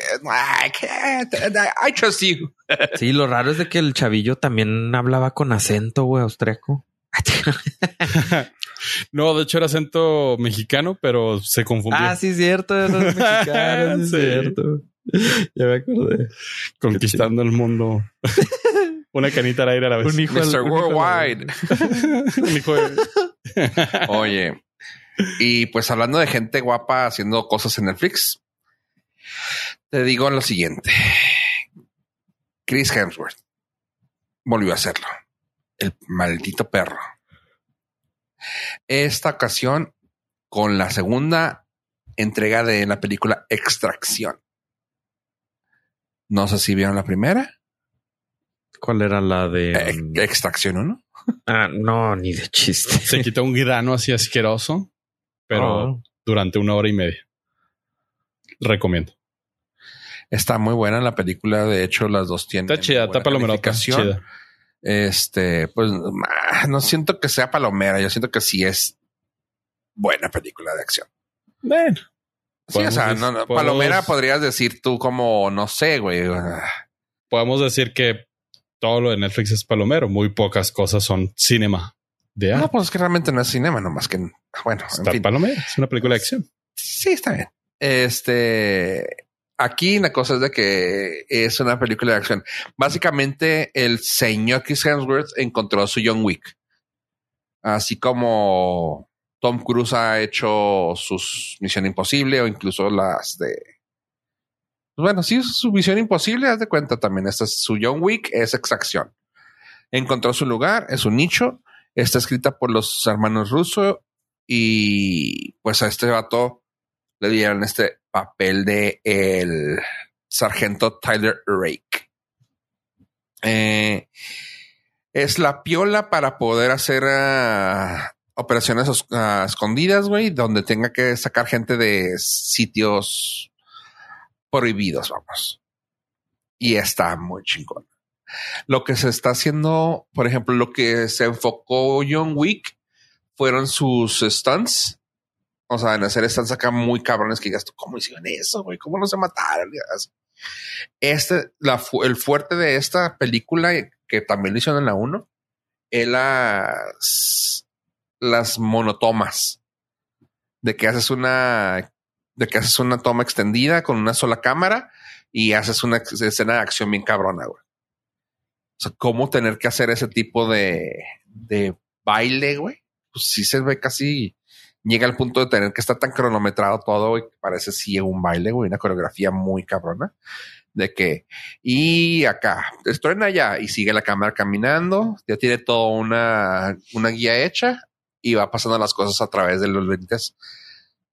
I trust you. Sí, lo raro es de que el chavillo también hablaba con acento, güey, austriaco. No, de hecho era acento mexicano, pero se confundió. ah, sí, cierto, era mexicano, sí, Sí. cierto. Ya me acordé. Conquistando el mundo. Una canita al aire a la vez. Un hijo Mr. al- Worldwide. Un hijo de- Oye, y pues hablando de gente guapa haciendo cosas en Netflix, te digo lo siguiente. Chris Hemsworth volvió a hacerlo. El maldito perro. Esta ocasión con la segunda entrega de la película Extracción. No sé si vieron la primera. ¿Cuál era la Eh, de...? um, Extracción 1. ah, no, ni de chiste. Se quitó un grano así asqueroso, pero Oh. durante una hora y media. Recomiendo. Está muy buena la película. De hecho, las dos tienen. Está chida, palomerota. calificación. Chida. Este, pues ah, no siento que sea palomera. Yo siento que sí es buena película de acción. Bueno, Sí, o sea, no, no, palomera podrías decir tú como, no sé, güey. ah, podemos decir que todo lo de Netflix es palomero. Muy pocas cosas son cinema de No, pues es que realmente no es cinema, nomás que, bueno, en Está fin. palomero. Es una película de acción. Sí, está bien. Este, aquí la cosa es de que es una película de acción. Básicamente, el señor Chris Hemsworth encontró su John Wick. Así como Tom Cruise ha hecho sus Misión Imposible o incluso las de. Pues bueno, sí, su Misión Imposible, haz de cuenta también. Esta es su John Wick, es extracción. Encontró su lugar, es un nicho. Está escrita por los hermanos Russo y pues a este vato le dieron este papel de el sargento Tyler Rake. Eh, es la piola para poder hacer ah, operaciones escondidas, güey, donde tenga que sacar gente de sitios prohibidos, vamos. Y está muy chingón. Lo que se está haciendo, por ejemplo, lo que se enfocó John Wick fueron sus stunts. O sea, en hacer stunts acá muy cabrones que digas, tú, ¿cómo hicieron eso, güey? ¿Cómo no se mataron? Este, el fuerte de esta película, que también lo hicieron en la 1, es las, las monotomas. De que haces una, de que haces una toma extendida con una sola cámara y haces una escena de acción bien cabrona, güey. O sea, cómo tener que hacer ese tipo de, de baile, güey. Pues sí se ve casi, llega al punto de tener que estar tan cronometrado todo, güey, que parece sí un baile, güey, una coreografía muy cabrona. De que, y acá, estrena allá y sigue la cámara caminando, ya tiene toda una, una guía hecha y va pasando las cosas a través de los lentes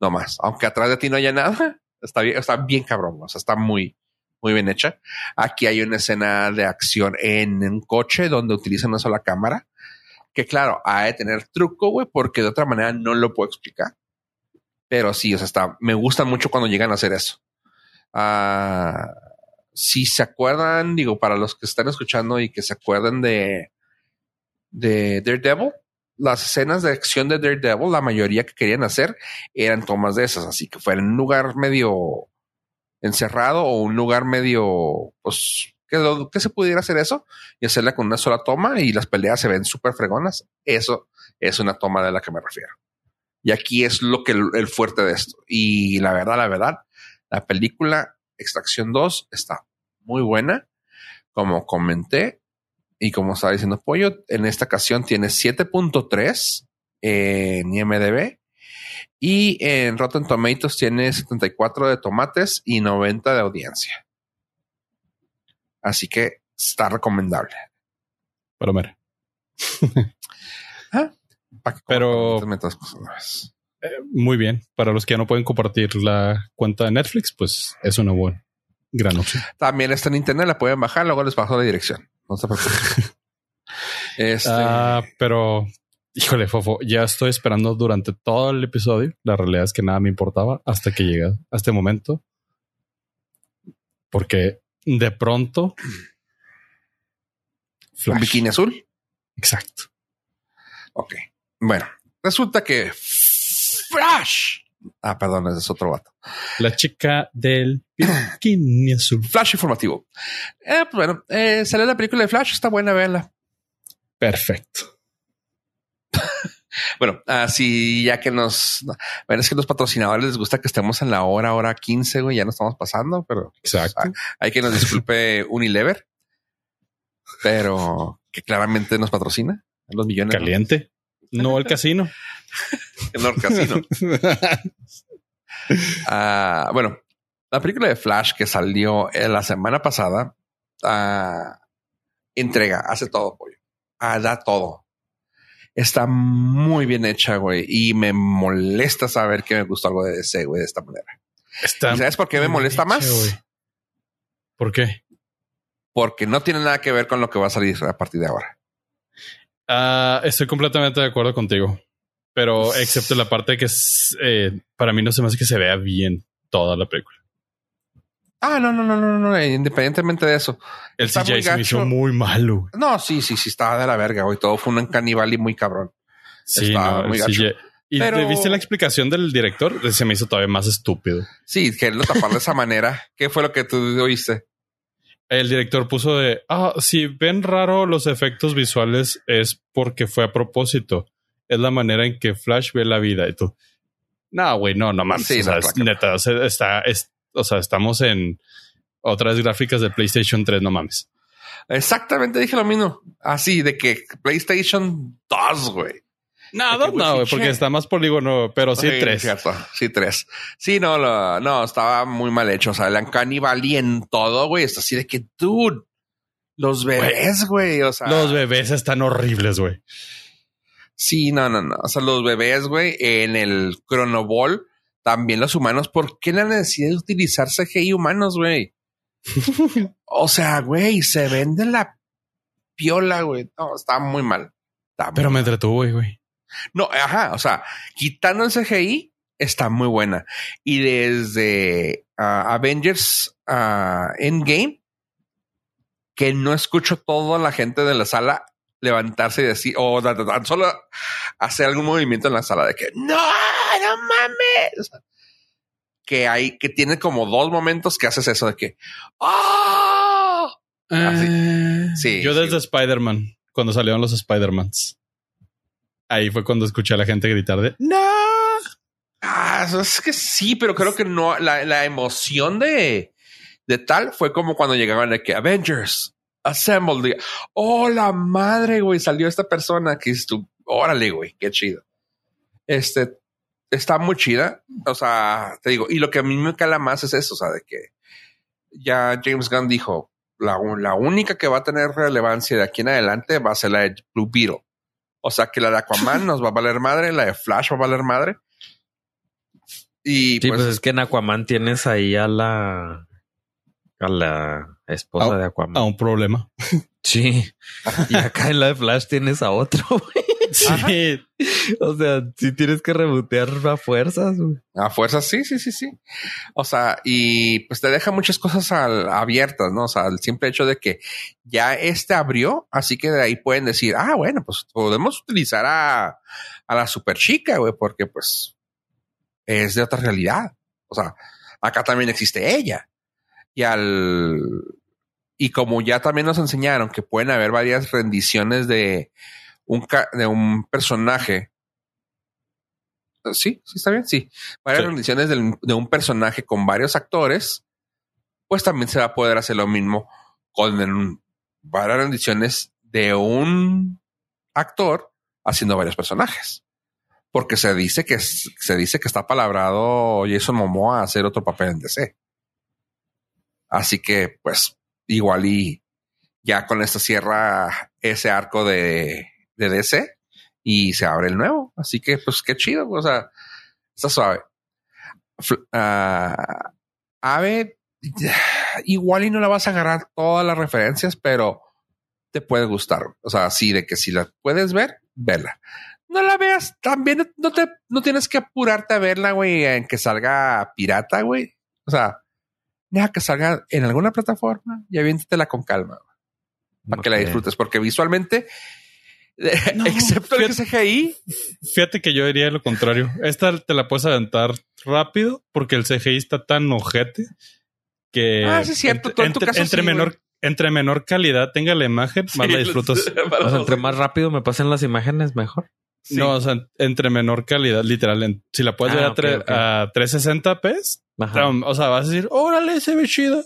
nomás. Aunque atrás de ti no haya nada, está bien, está bien cabrón, o sea, está muy, muy bien hecha. Aquí hay una escena de acción en un coche donde utilizan una sola cámara. Que claro, ha de tener truco, güey, porque de otra manera no lo puedo explicar. Pero sí, o sea, está, me gusta mucho cuando llegan a hacer eso. Ah, si se acuerdan, digo, para los que están escuchando y que se acuerdan de, de Daredevil, las escenas de acción de Daredevil, la mayoría que querían hacer eran tomas de esas, así que fuera en un lugar medio encerrado o un lugar medio, pues, que, se pudiera hacer eso y hacerla con una sola toma y las peleas se ven súper fregonas. Eso es una toma de la que me refiero. Y aquí es lo que el, el fuerte de esto. Y la verdad, la verdad, la película Extracción 2 está muy buena. Como comenté y como estaba diciendo Pollo, en esta ocasión tiene 7.3 en IMDB y en Rotten Tomatoes tiene 74 de tomates y 90 de audiencia. Así que está recomendable. Pero mira, que Pero- cosas nuevas. muy bien. Para los que ya no pueden compartir la cuenta de Netflix, pues es una buena, gran opción. También está en internet, la pueden bajar, luego les bajo la dirección. No se preocupen. este, Ah, pero, híjole, Fofo, ya estoy esperando durante todo el episodio. La realidad es que nada me importaba hasta que llega a este momento. Porque de pronto. un Flash. bikini azul. Exacto. Ok. Bueno, resulta que Flash. Ah, perdón, ese es otro vato. La chica del bikini azul. Flash informativo. Eh, pues bueno, eh, salió la película de Flash, está buena, véanla. Perfecto. Bueno, así ya que nos, bueno, es que los patrocinadores les gusta que estemos en la hora, hora 15, güey, ya no estamos pasando, pero pues, Exacto. hay- hay que nos disculpe Unilever, pero que claramente nos patrocina los millones. ¿no? Caliente. No el casino. En el casino. Ah, bueno, la película de Flash que salió eh, la semana pasada ah, entrega, hace todo, pollo. Ah, da todo. Está muy bien hecha, güey. Y me molesta saber que me gustó algo de DC, güey, de esta manera. Está ¿Y ¿Sabes por qué me molesta más? ¿Por qué? Porque no tiene nada que ver con lo que va a salir a partir de ahora. Ah, estoy completamente de acuerdo contigo. Pero excepto la parte que es, eh, para mí no se me hace que se vea bien toda la película. Ah, no, no, no, no, no, independientemente de eso. El Está muy CGI se me hizo muy malo. No, sí, sí, sí, estaba de la verga, güey. Todo fue un caníbal y muy cabrón. Sí, no, el muy gacho. ¿Y Pero- te viste la explicación del director? Se me hizo todavía más estúpido. Sí, queriendo tapar de esa manera. ¿Qué fue lo que tú oíste? El director puso de, ah, si ven raro los efectos visuales es porque fue a propósito. Es la manera en que Flash ve la vida. Y tú, no, güey, no, no mames. Sí, o sea, no, es que neta, o sea, está, es- o sea, estamos en otras gráficas de PlayStation 3, no mames. Exactamente dije lo mismo. Así de que PlayStation 2, güey. No, dos no, güey, sí, porque está más polígono, pero sí, tres. Cierto. Sí, tres. Sí, no, lo- no, estaba muy mal hecho. O sea, el Uncanny en todo, güey. Está así de que, dude, los bebés, güey. O sea, Los bebés están horribles, güey. Sí, no, no, no. O sea, los bebés, güey, en el Chronoball, también los humanos. ¿Por qué la necesidad de utilizar CGI humanos, güey? o sea, güey, se ven de la piola, güey. No, está muy mal. Está muy Pero me entretuvo, güey. No, ajá, o sea, quitando el CGI, está muy buena. Y desde ah, Avengers ah, Endgame, que no escucho toda la gente de la sala levantarse y decir, o tan, tan solo hacer algún movimiento en la sala de que no, no mames. Que hay, que tiene como dos momentos que haces eso de que, ¡ah! Así. Eh, Sí, Yo sí. desde Spider-Man, cuando salieron los Spider-Mans. Ahí fue cuando escuché a la gente gritar de ¡No! Ah, es que sí, pero creo que no. La, la emoción de, de tal fue como cuando llegaban de que Avengers Assemble. de- Oh, la madre, güey. Salió esta persona que es tu. Órale, güey. Qué chido. Este está muy chida. O sea, te digo, y lo que a mí me cala más es eso, o sea, de que ya James Gunn dijo la, la única que va a tener relevancia de aquí en adelante va a ser la de Blue Beetle. O sea que la de Aquaman nos va a valer madre, la de Flash va a valer madre. Y Sí, pues, pues, es que en Aquaman tienes ahí a la a la esposa A- de Aquaman. A un problema. Sí. Y acá en la de Flash tienes a otro, güey. Sí. O sea, sí tienes que rebotear a fuerzas, güey. a fuerzas, sí, sí, sí, sí. O sea, y pues te deja muchas cosas al- abiertas, ¿no? O sea, el simple hecho de que ya este abrió, así que de ahí pueden decir, ah, bueno, pues podemos utilizar a, a la super chica, güey, porque pues es de otra realidad. O sea, acá también existe ella. Y al y como ya también nos enseñaron que pueden haber varias rendiciones de un de un personaje. Sí, sí está bien, sí. Varias Sí. rendiciones de un personaje con varios actores, pues también se va a poder hacer lo mismo con el- varias rendiciones de un actor haciendo varios personajes. Porque se dice que se dice que está palabrado Jason Momoa a hacer otro papel en DC. Así que, pues, igual y ya con esto cierra ese arco de, DC y se abre el nuevo. Así que, pues, qué chido. O sea, está suave. Fl- ah, Ave, igual y no la vas a agarrar todas las referencias, pero te puede gustar. O sea, sí, de que si la puedes ver, vela. No la veas, también no te, no tienes que apurarte a verla, güey, en que salga pirata, güey. O sea, deja que salga en alguna plataforma y aviéntatela con calma, para que la disfrutes, porque visualmente, No, excepto el fíjate- CGI, Fíjate que yo diría lo contrario. Esta te la puedes aventar rápido porque el CGI está tan ojete que Ah, sí es cierto. Tú en tu entre, caso entre sí, menor entre menor calidad tenga la imagen, más la disfrutas. O sea, entre más rápido me pasen las imágenes, mejor. Sí. No, o sea, entre menor calidad, literal. en- si la puedes Ah, ver a, ok, tre- ok. a 360p, Ajá. o sea, vas a decir, órale, se ve chido.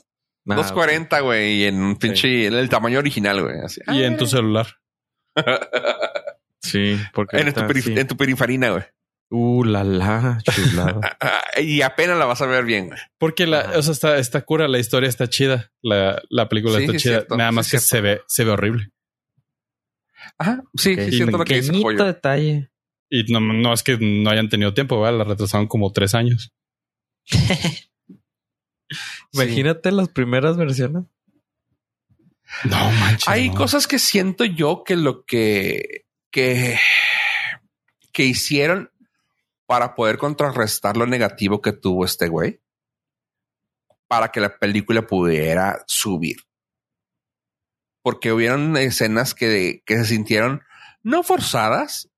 Ah, 240, güey, y en un pinche, el tamaño original, güey. y en tu celular. Sí, porque En tu, sí. en tu periferina, güey. Uh, la la, chulada. Y apenas la vas a ver bien, güey. Porque la, Ajá. o sea, está, está cura, la historia está chida, la, la película Sí, está sí, chida. cierto, Nada sí, más que cierto. se ve, se ve horrible. Ajá, sí, Ok, sí, cierto lo que dice pequeñito Pollo. detalle. Y no, no es que no hayan tenido tiempo, ¿verdad? La retrasaron como tres años. Imagínate las primeras versiones. No manches. Hay no. cosas que siento yo que lo que, que, que hicieron para poder contrarrestar lo negativo que tuvo este güey, para que la película pudiera subir. Porque hubieron escenas que, que se sintieron no forzadas,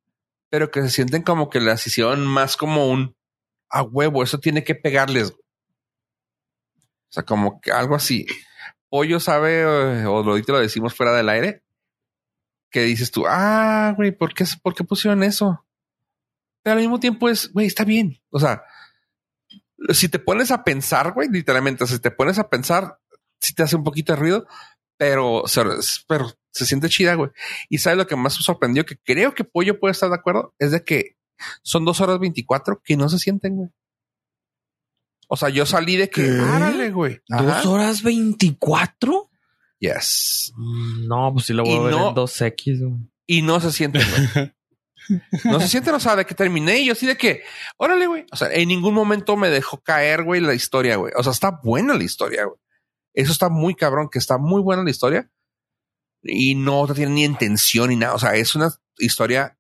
pero que se sienten como que las hicieron más como un a huevo, eso tiene que pegarles. O sea, como que algo así. Pollo sabe, eh, o lo, lo decimos fuera del aire, que dices tú, ah, güey, ¿por qué, ¿por qué pusieron eso? Pero al mismo tiempo es, güey, está bien. O sea, si te pones a pensar, güey, literalmente, si te pones a pensar, si te hace un poquito de ruido, pero, se- pero se siente chida, güey. Y sabes lo que más me sorprendió, que creo que Pollo puede estar de acuerdo, es de que son dos horas 24 que no se sienten, güey. O sea, yo salí de que, árale, güey. ¿Dos horas veinticuatro? Yes. No, pues sí lo voy Y a ver no- en 2X. güey. Y no se sienten, güey. No se sienten, o sea, de que terminé y yo así de que, órale, güey. O sea, en ningún momento me dejó caer, güey, la historia, güey. O sea, está buena la historia, güey. Eso está muy cabrón, que está muy buena la historia. y no tiene ni intención ni nada. O sea, es una historia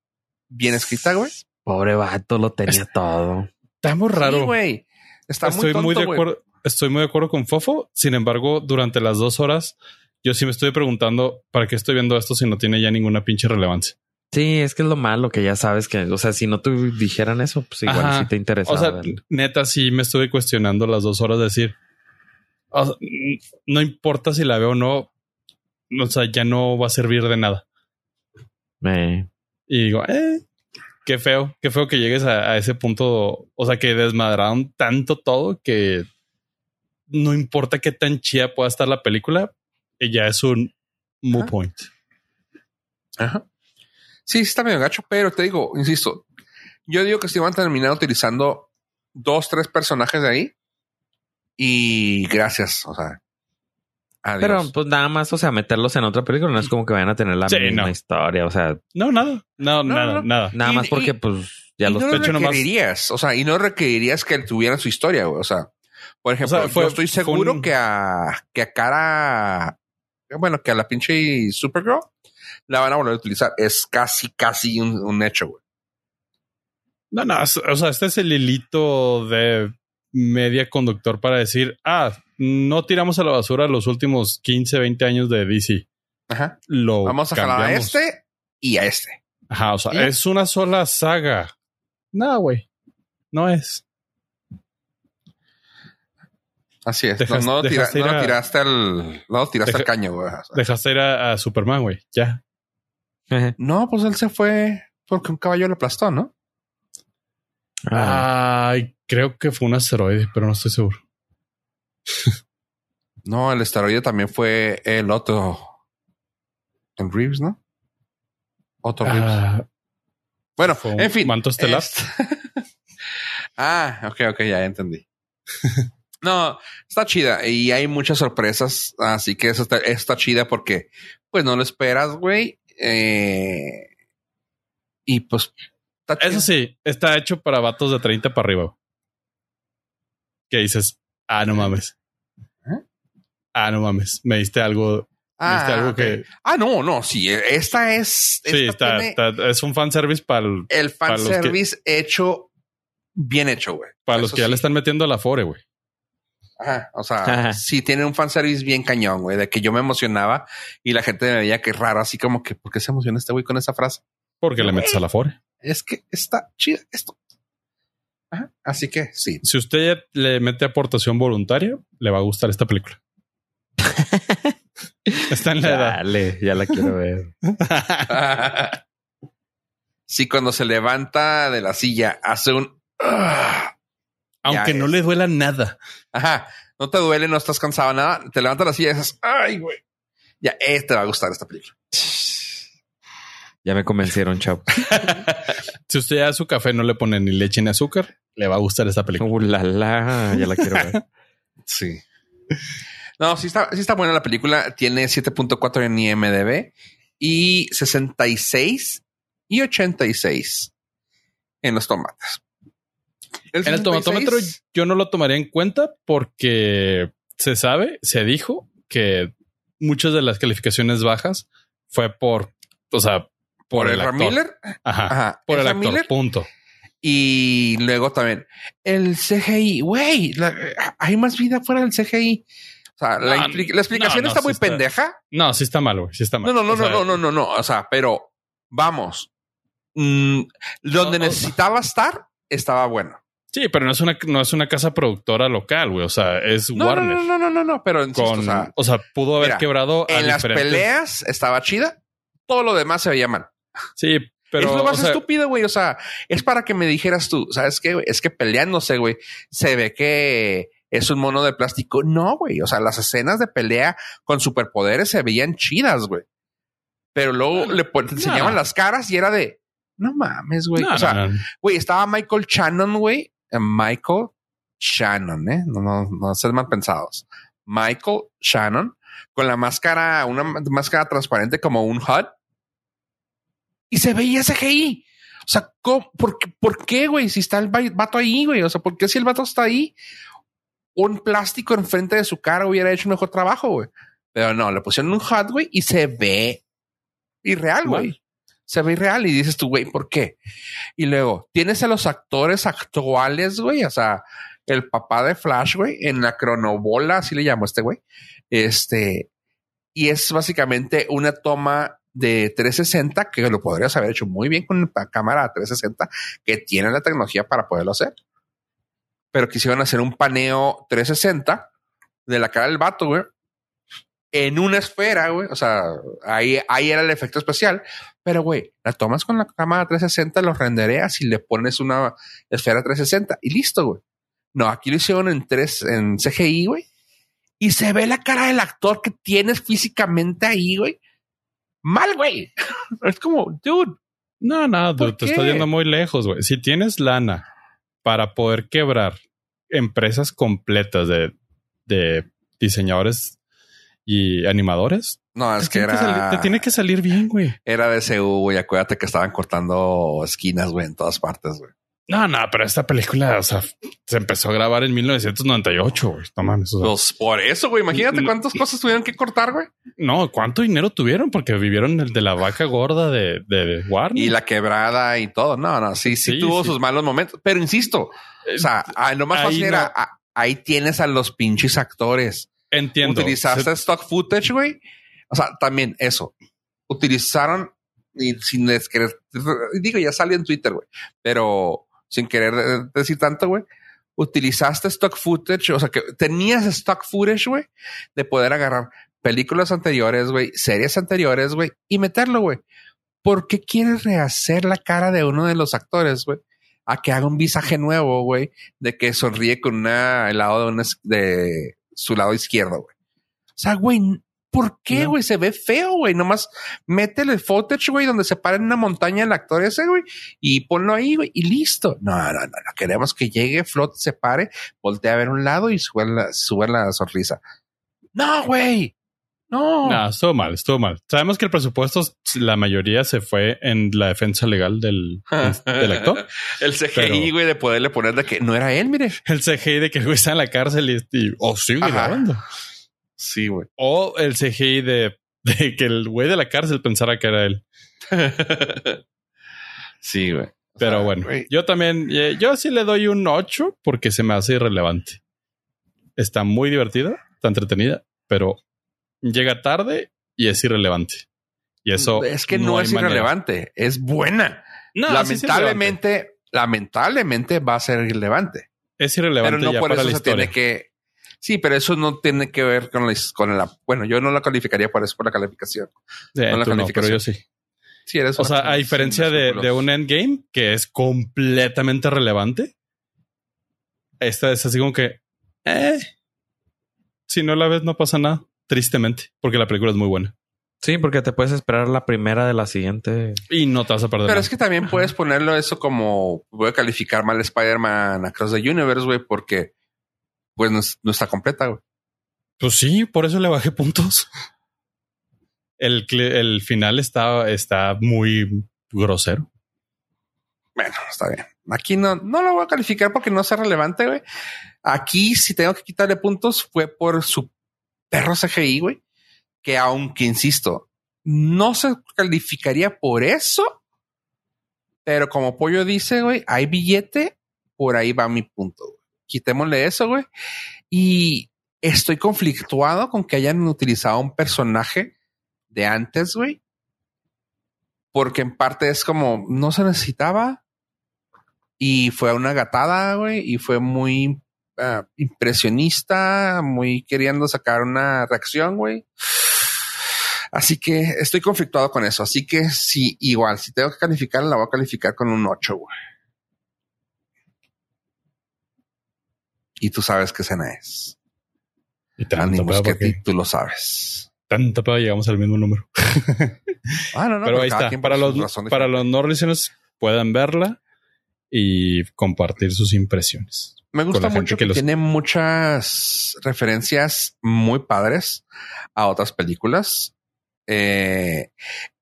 bien escrita, güey. Pobre vato, lo tenía todo. Está muy raro. Sí, güey. Está estoy muy, de güey. acuerdo. Estoy muy de acuerdo con Fofo. Sin embargo, durante las dos horas, yo sí me estoy preguntando para qué estoy viendo esto si no tiene ya ninguna pinche relevancia. Sí, es que es lo malo que ya sabes que, o sea, si no te dijeran eso, pues igual Ajá. sí te interesa. O sea, neta, sí me estuve cuestionando las dos horas de decir, o sea, n- no importa si la veo o no, o sea, ya no va a servir de nada. Y digo, eh, qué feo, qué feo que llegues a, a ese punto, o sea, que desmadraron tanto todo que no importa qué tan chida pueda estar la película, eh, ya es un moot point. Ajá. Sí, sí está medio gacho, pero te digo, insisto, yo digo que si van a terminar utilizando dos, tres personajes de ahí y gracias, o sea, adiós. Pero pues nada más, o sea, meterlos en otra película no es como que vayan a tener la Sí, misma no. historia. O sea, No, nada, no, No, nada, no. nada. nada Y- más porque y- pues ya y los no lo requerirías, o sea, y no requerirías que tuvieran su historia, güey. O sea, por ejemplo, sea, fue- yo estoy seguro un- que a que a cara, bueno, que a la pinche Supergirl la van a volver a utilizar. Es casi, casi un, un hecho, güey. No, no, o sea, este es el hilito de media conductor para decir, ah, no tiramos a la basura los últimos 15, 20 años de DC. Ajá. Lo Vamos a jalar a cambiamos. este y a este. Ajá, o sea, es una sola saga. No, güey. No es. Así es. Dejas- no, no, tira- a- tiraste al, no tiraste al caño, güey. O sea, Dejaste ir a, a Superman, güey. Ya. no, pues él se fue porque un caballo le aplastó, ¿no? Ah, Ay, creo que fue un asteroide, pero no estoy seguro. No, el esteroide también fue el otro. El Reeves, ¿no? Otro Reeves. Ah, Bueno, fue un en fin. manto estelar. Este- ah, ok, ok, ya entendí. no, está chida y hay muchas sorpresas, así que eso está, está chida porque pues no lo esperas, güey. Eh, y pues está. Eso sí, está hecho para vatos de 30 para arriba. Que dices, ah, no mames. ¿Eh? Ah, no mames. Me diste algo, me Ah, diste algo ok. que Ah, no, no, sí, esta es. sí, está, tiene está- es un fanservice para, el- el que- fanservice hecho bien hecho, güey. para los que ya le están metiendo a la Fore, güey. Ajá, o sea, Ajá. sí tiene un fanservice bien cañón, güey, de que yo me emocionaba y la gente me veía que raro, así como que, ¿por qué se emociona este güey con esa frase? Porque le metes a la Fore. Es que está chido esto. Ajá, así que sí. Si usted le mete aportación voluntaria, le va a gustar esta película. Está en la edad. Dale, ya la quiero ver. sí, cuando se levanta de la silla, hace un... ah. Aunque Ya no es. le duela nada. Ajá, no te duele, no estás cansado, nada. Te levantas la silla y dices, ay, güey. Ya, eh, te va a gustar esta película. Ya me convencieron, chavo. Si usted a su café no le pone ni leche ni azúcar, le va a gustar esta película. Uh, la, la, ya la quiero ver. Sí. No, sí está, sí está buena la película. Tiene 7.4 en IMDB y 66 y 86 en los tomates. En el tomatómetro 66, yo no lo tomaría en cuenta porque se sabe, se dijo que muchas de las calificaciones bajas fue por, o sea, por, por el actor. Miller. Ajá. Ajá. Por el actor. Miller. Punto. Y luego también el CGI. Güey, hay más vida fuera del CGI. O sea, la, No, impli- la explicación no, no, está sí muy está- pendeja. No, sí está mal, güey. Sí está mal. No, no, no, O sea, no, no, no, no, no. O sea, pero vamos. Mm, donde necesitaba estar, estaba bueno. Sí, pero no es una, no es una casa productora local, güey. O sea, es No, Warner. no, no, no, no, no, pero insisto, con, o sea, pudo haber mira, quebrado a en las peleas estaba chida. Todo lo demás se veía mal. Sí, pero es lo más o sea, estúpido, güey. O sea, es para que me dijeras tú, ¿sabes qué? güey? Es que peleándose, güey, se ve que es un mono de plástico. No, güey. O sea, las escenas de pelea con superpoderes se veían chidas, güey. Pero luego No, le no. enseñaban las caras y era de, no mames, güey. no, o sea, güey, estaba Michael Shannon, güey. Eh, Michael Shannon, ¿eh? No, no, no sean mal pensados. Michael Shannon con la máscara, una máscara transparente como un HUD. Y se veía CGI. O sea, ¿cómo? ¿por, qué, ¿por qué, güey? Si está el va- vato ahí, güey. O sea, ¿por qué si el vato está ahí? Un plástico enfrente de su cara hubiera hecho un mejor trabajo, güey. Pero no, le pusieron un hot, güey, y se ve irreal, güey. Se ve irreal y dices tú, güey, ¿por qué? Y luego tienes a los actores actuales, güey, o sea, el papá de Flash, güey, en la cronobola, así le llamo a este güey. Este, y es básicamente una toma de 360 que lo podrías haber hecho muy bien con la cámara 360 que tiene la tecnología para poderlo hacer. Pero quisieron hacer un paneo 360 de la cara del vato, güey, en una esfera, güey. O sea, ahí, ahí era el efecto especial. Pero, güey, la tomas con la cámara 360, lo rendereas y le pones una esfera 360 y listo, güey. No, aquí lo hicieron en, tres, en CGI, güey. Y se ve la cara del actor que tienes físicamente ahí, güey. Mal, güey. es como, dude. No, no, dude, te estás yendo muy lejos, güey. Si tienes lana para poder quebrar empresas completas de, de diseñadores y animadores. No, es que era. te tiene que salir bien, güey. Era de CU, güey. Acuérdate que estaban cortando esquinas, güey, en todas partes, güey. No, no, pero esta película, o sea, se empezó a grabar en 1998, güey. No mames. pues por eso, güey. Imagínate cuántas cosas tuvieron que cortar, güey. No, cuánto dinero tuvieron porque vivieron el de la vaca gorda de, de, Warner. Y la quebrada y todo. No, no, sí, sí, tuvo sus malos momentos. Pero insisto, o sea, ah, lo más fácil era ah, ahí tienes a los pinches actores. Entiendo. Utilizaste stock footage, güey. O sea, también eso. Utilizaron y sin querer, digo, ya salió en Twitter, güey, pero sin querer decir tanto, güey, utilizaste stock footage, o sea, que tenías stock footage, güey, de poder agarrar películas anteriores, güey, series anteriores, güey, y meterlo, güey. ¿Por qué quieres rehacer la cara de uno de los actores, güey? A que haga un visaje nuevo, güey, de que sonríe con una helado de, una, de su lado izquierdo, güey. O sea, güey, ¿Por qué, güey? Se ve feo, güey. Nomás métele el footage, güey, donde se para en una montaña el actor ese, güey, y ponlo ahí, güey, y listo. No, no, no, no. Queremos que llegue, flot, se pare, voltee a ver un lado y sube la, sube la sonrisa. No, güey. No. No, estuvo mal, estuvo mal. Sabemos que el presupuesto, la mayoría se fue en la defensa legal del, del actor. el CGI, güey, de poderle poner de que no era él, mire. El CGI de que el güey está en la cárcel y, y oh, sigue grabando. Sí, güey. O el CGI de, que el güey de la cárcel pensara que era él. sí, güey. Pero bueno, yo también, eh, yo sí le doy un 8 porque se me hace irrelevante. Está muy divertida, está entretenida, pero llega tarde y es irrelevante. Y eso es que no, es irrelevante, es buena. lamentablemente, lamentablemente va a ser irrelevante. Es irrelevante. Pero no por eso se tiene que Sí, pero eso no tiene que ver con la, con la bueno, yo no la calificaría por eso, por la calificación. no la calificación. pero yo sí. Sí, eres o sea, a diferencia de, de, un endgame que es completamente relevante, esta es así como que, eh, si no la ves no pasa nada, tristemente, porque la película es muy buena. Sí, porque te puedes esperar la primera de la siguiente. Y no te vas a perder. Pero es que también puedes ponerlo eso como voy a calificar mal Spider-Man Across the Universe, güey, porque pues no, está completa, güey. Pues sí, por eso le bajé puntos. El, el final está, está muy grosero. Bueno, está bien. Aquí no, no lo voy a calificar porque no es relevante, güey. Aquí, si tengo que quitarle puntos, fue por su perro CGI, güey. Que aunque insisto, no se calificaría por eso. Pero como Pollo dice, güey, hay billete, por ahí va mi punto. Güey quitémosle eso, güey. Y estoy conflictuado con que hayan utilizado un personaje de antes, güey. Porque en parte es como, no se necesitaba. Y fue una gatada, güey. Y fue muy ah, impresionista, muy queriendo sacar una reacción, güey. Así que estoy conflictuado con eso. Así que sí, igual, si tengo que calificar, la voy a calificar con un 8, güey. Y tú sabes qué cena es. Y tanto tú lo sabes. Tanto pero llegamos al mismo número. ah, no, no, pero, ahí está. Para los, para los no puedan verla y compartir sus impresiones. Me gusta mucho que, tiene muchas referencias muy padres a otras películas. Eh,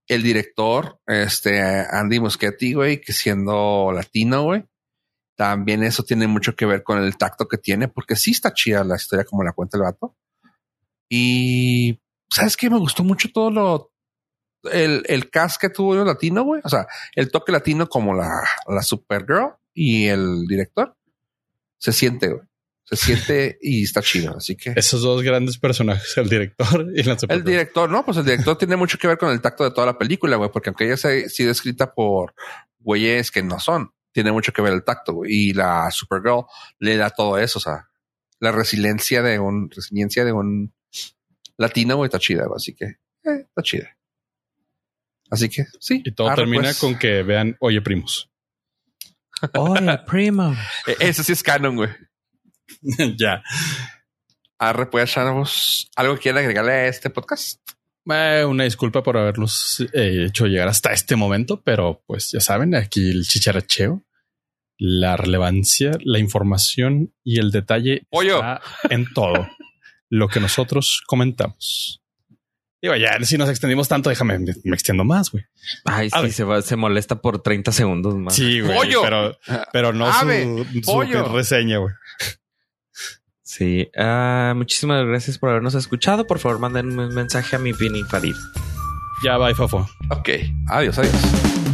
el director, este Andy Muschietti, güey, que siendo latino, güey, también eso tiene mucho que ver con el tacto que tiene, porque sí está chida la historia como la cuenta el vato. Y ¿sabes qué? Me gustó mucho todo lo, el, el cast que tuvo el latino, güey. O sea, el toque latino como la, la Supergirl y el director. Se siente, güey. Se siente y está chido. Así que Esos dos grandes personajes, el director y la el Supergirl. director, no, pues el director tiene mucho que ver con el tacto de toda la película, güey, porque aunque ella se ha sido escrita por güeyes que no son, tiene mucho que ver el tacto, güey. Y la Supergirl le da todo eso, o sea, la resiliencia de un, resiliencia de un latino, güey, está chida, güey. Así que, eh, está chida. Así que, sí. Y todo Arre, termina pues. con que vean, oye, primos. Hola, primo. Eh, Ese sí es canon, güey. ya. Arre, pues, chavos. ¿Algo que quieran agregarle a este podcast? Eh, una disculpa por haberlos eh, hecho llegar hasta este momento, pero pues ya saben, aquí el chicharacheo, la relevancia, la información y el detalle Pollo. está en todo lo que nosotros comentamos. Digo, ya si nos extendimos tanto, déjame, me, me extiendo más, güey. Ay, A sí, ver. se, va, se molesta por 30 segundos más. Sí, güey, Pollo. pero, pero no Ave, su, su reseña, güey. Sí. Ah, muchísimas gracias por habernos escuchado. Por favor, manden un mensaje a mi Pini Farid. Ya va, Fafo. Ok. Adiós, adiós.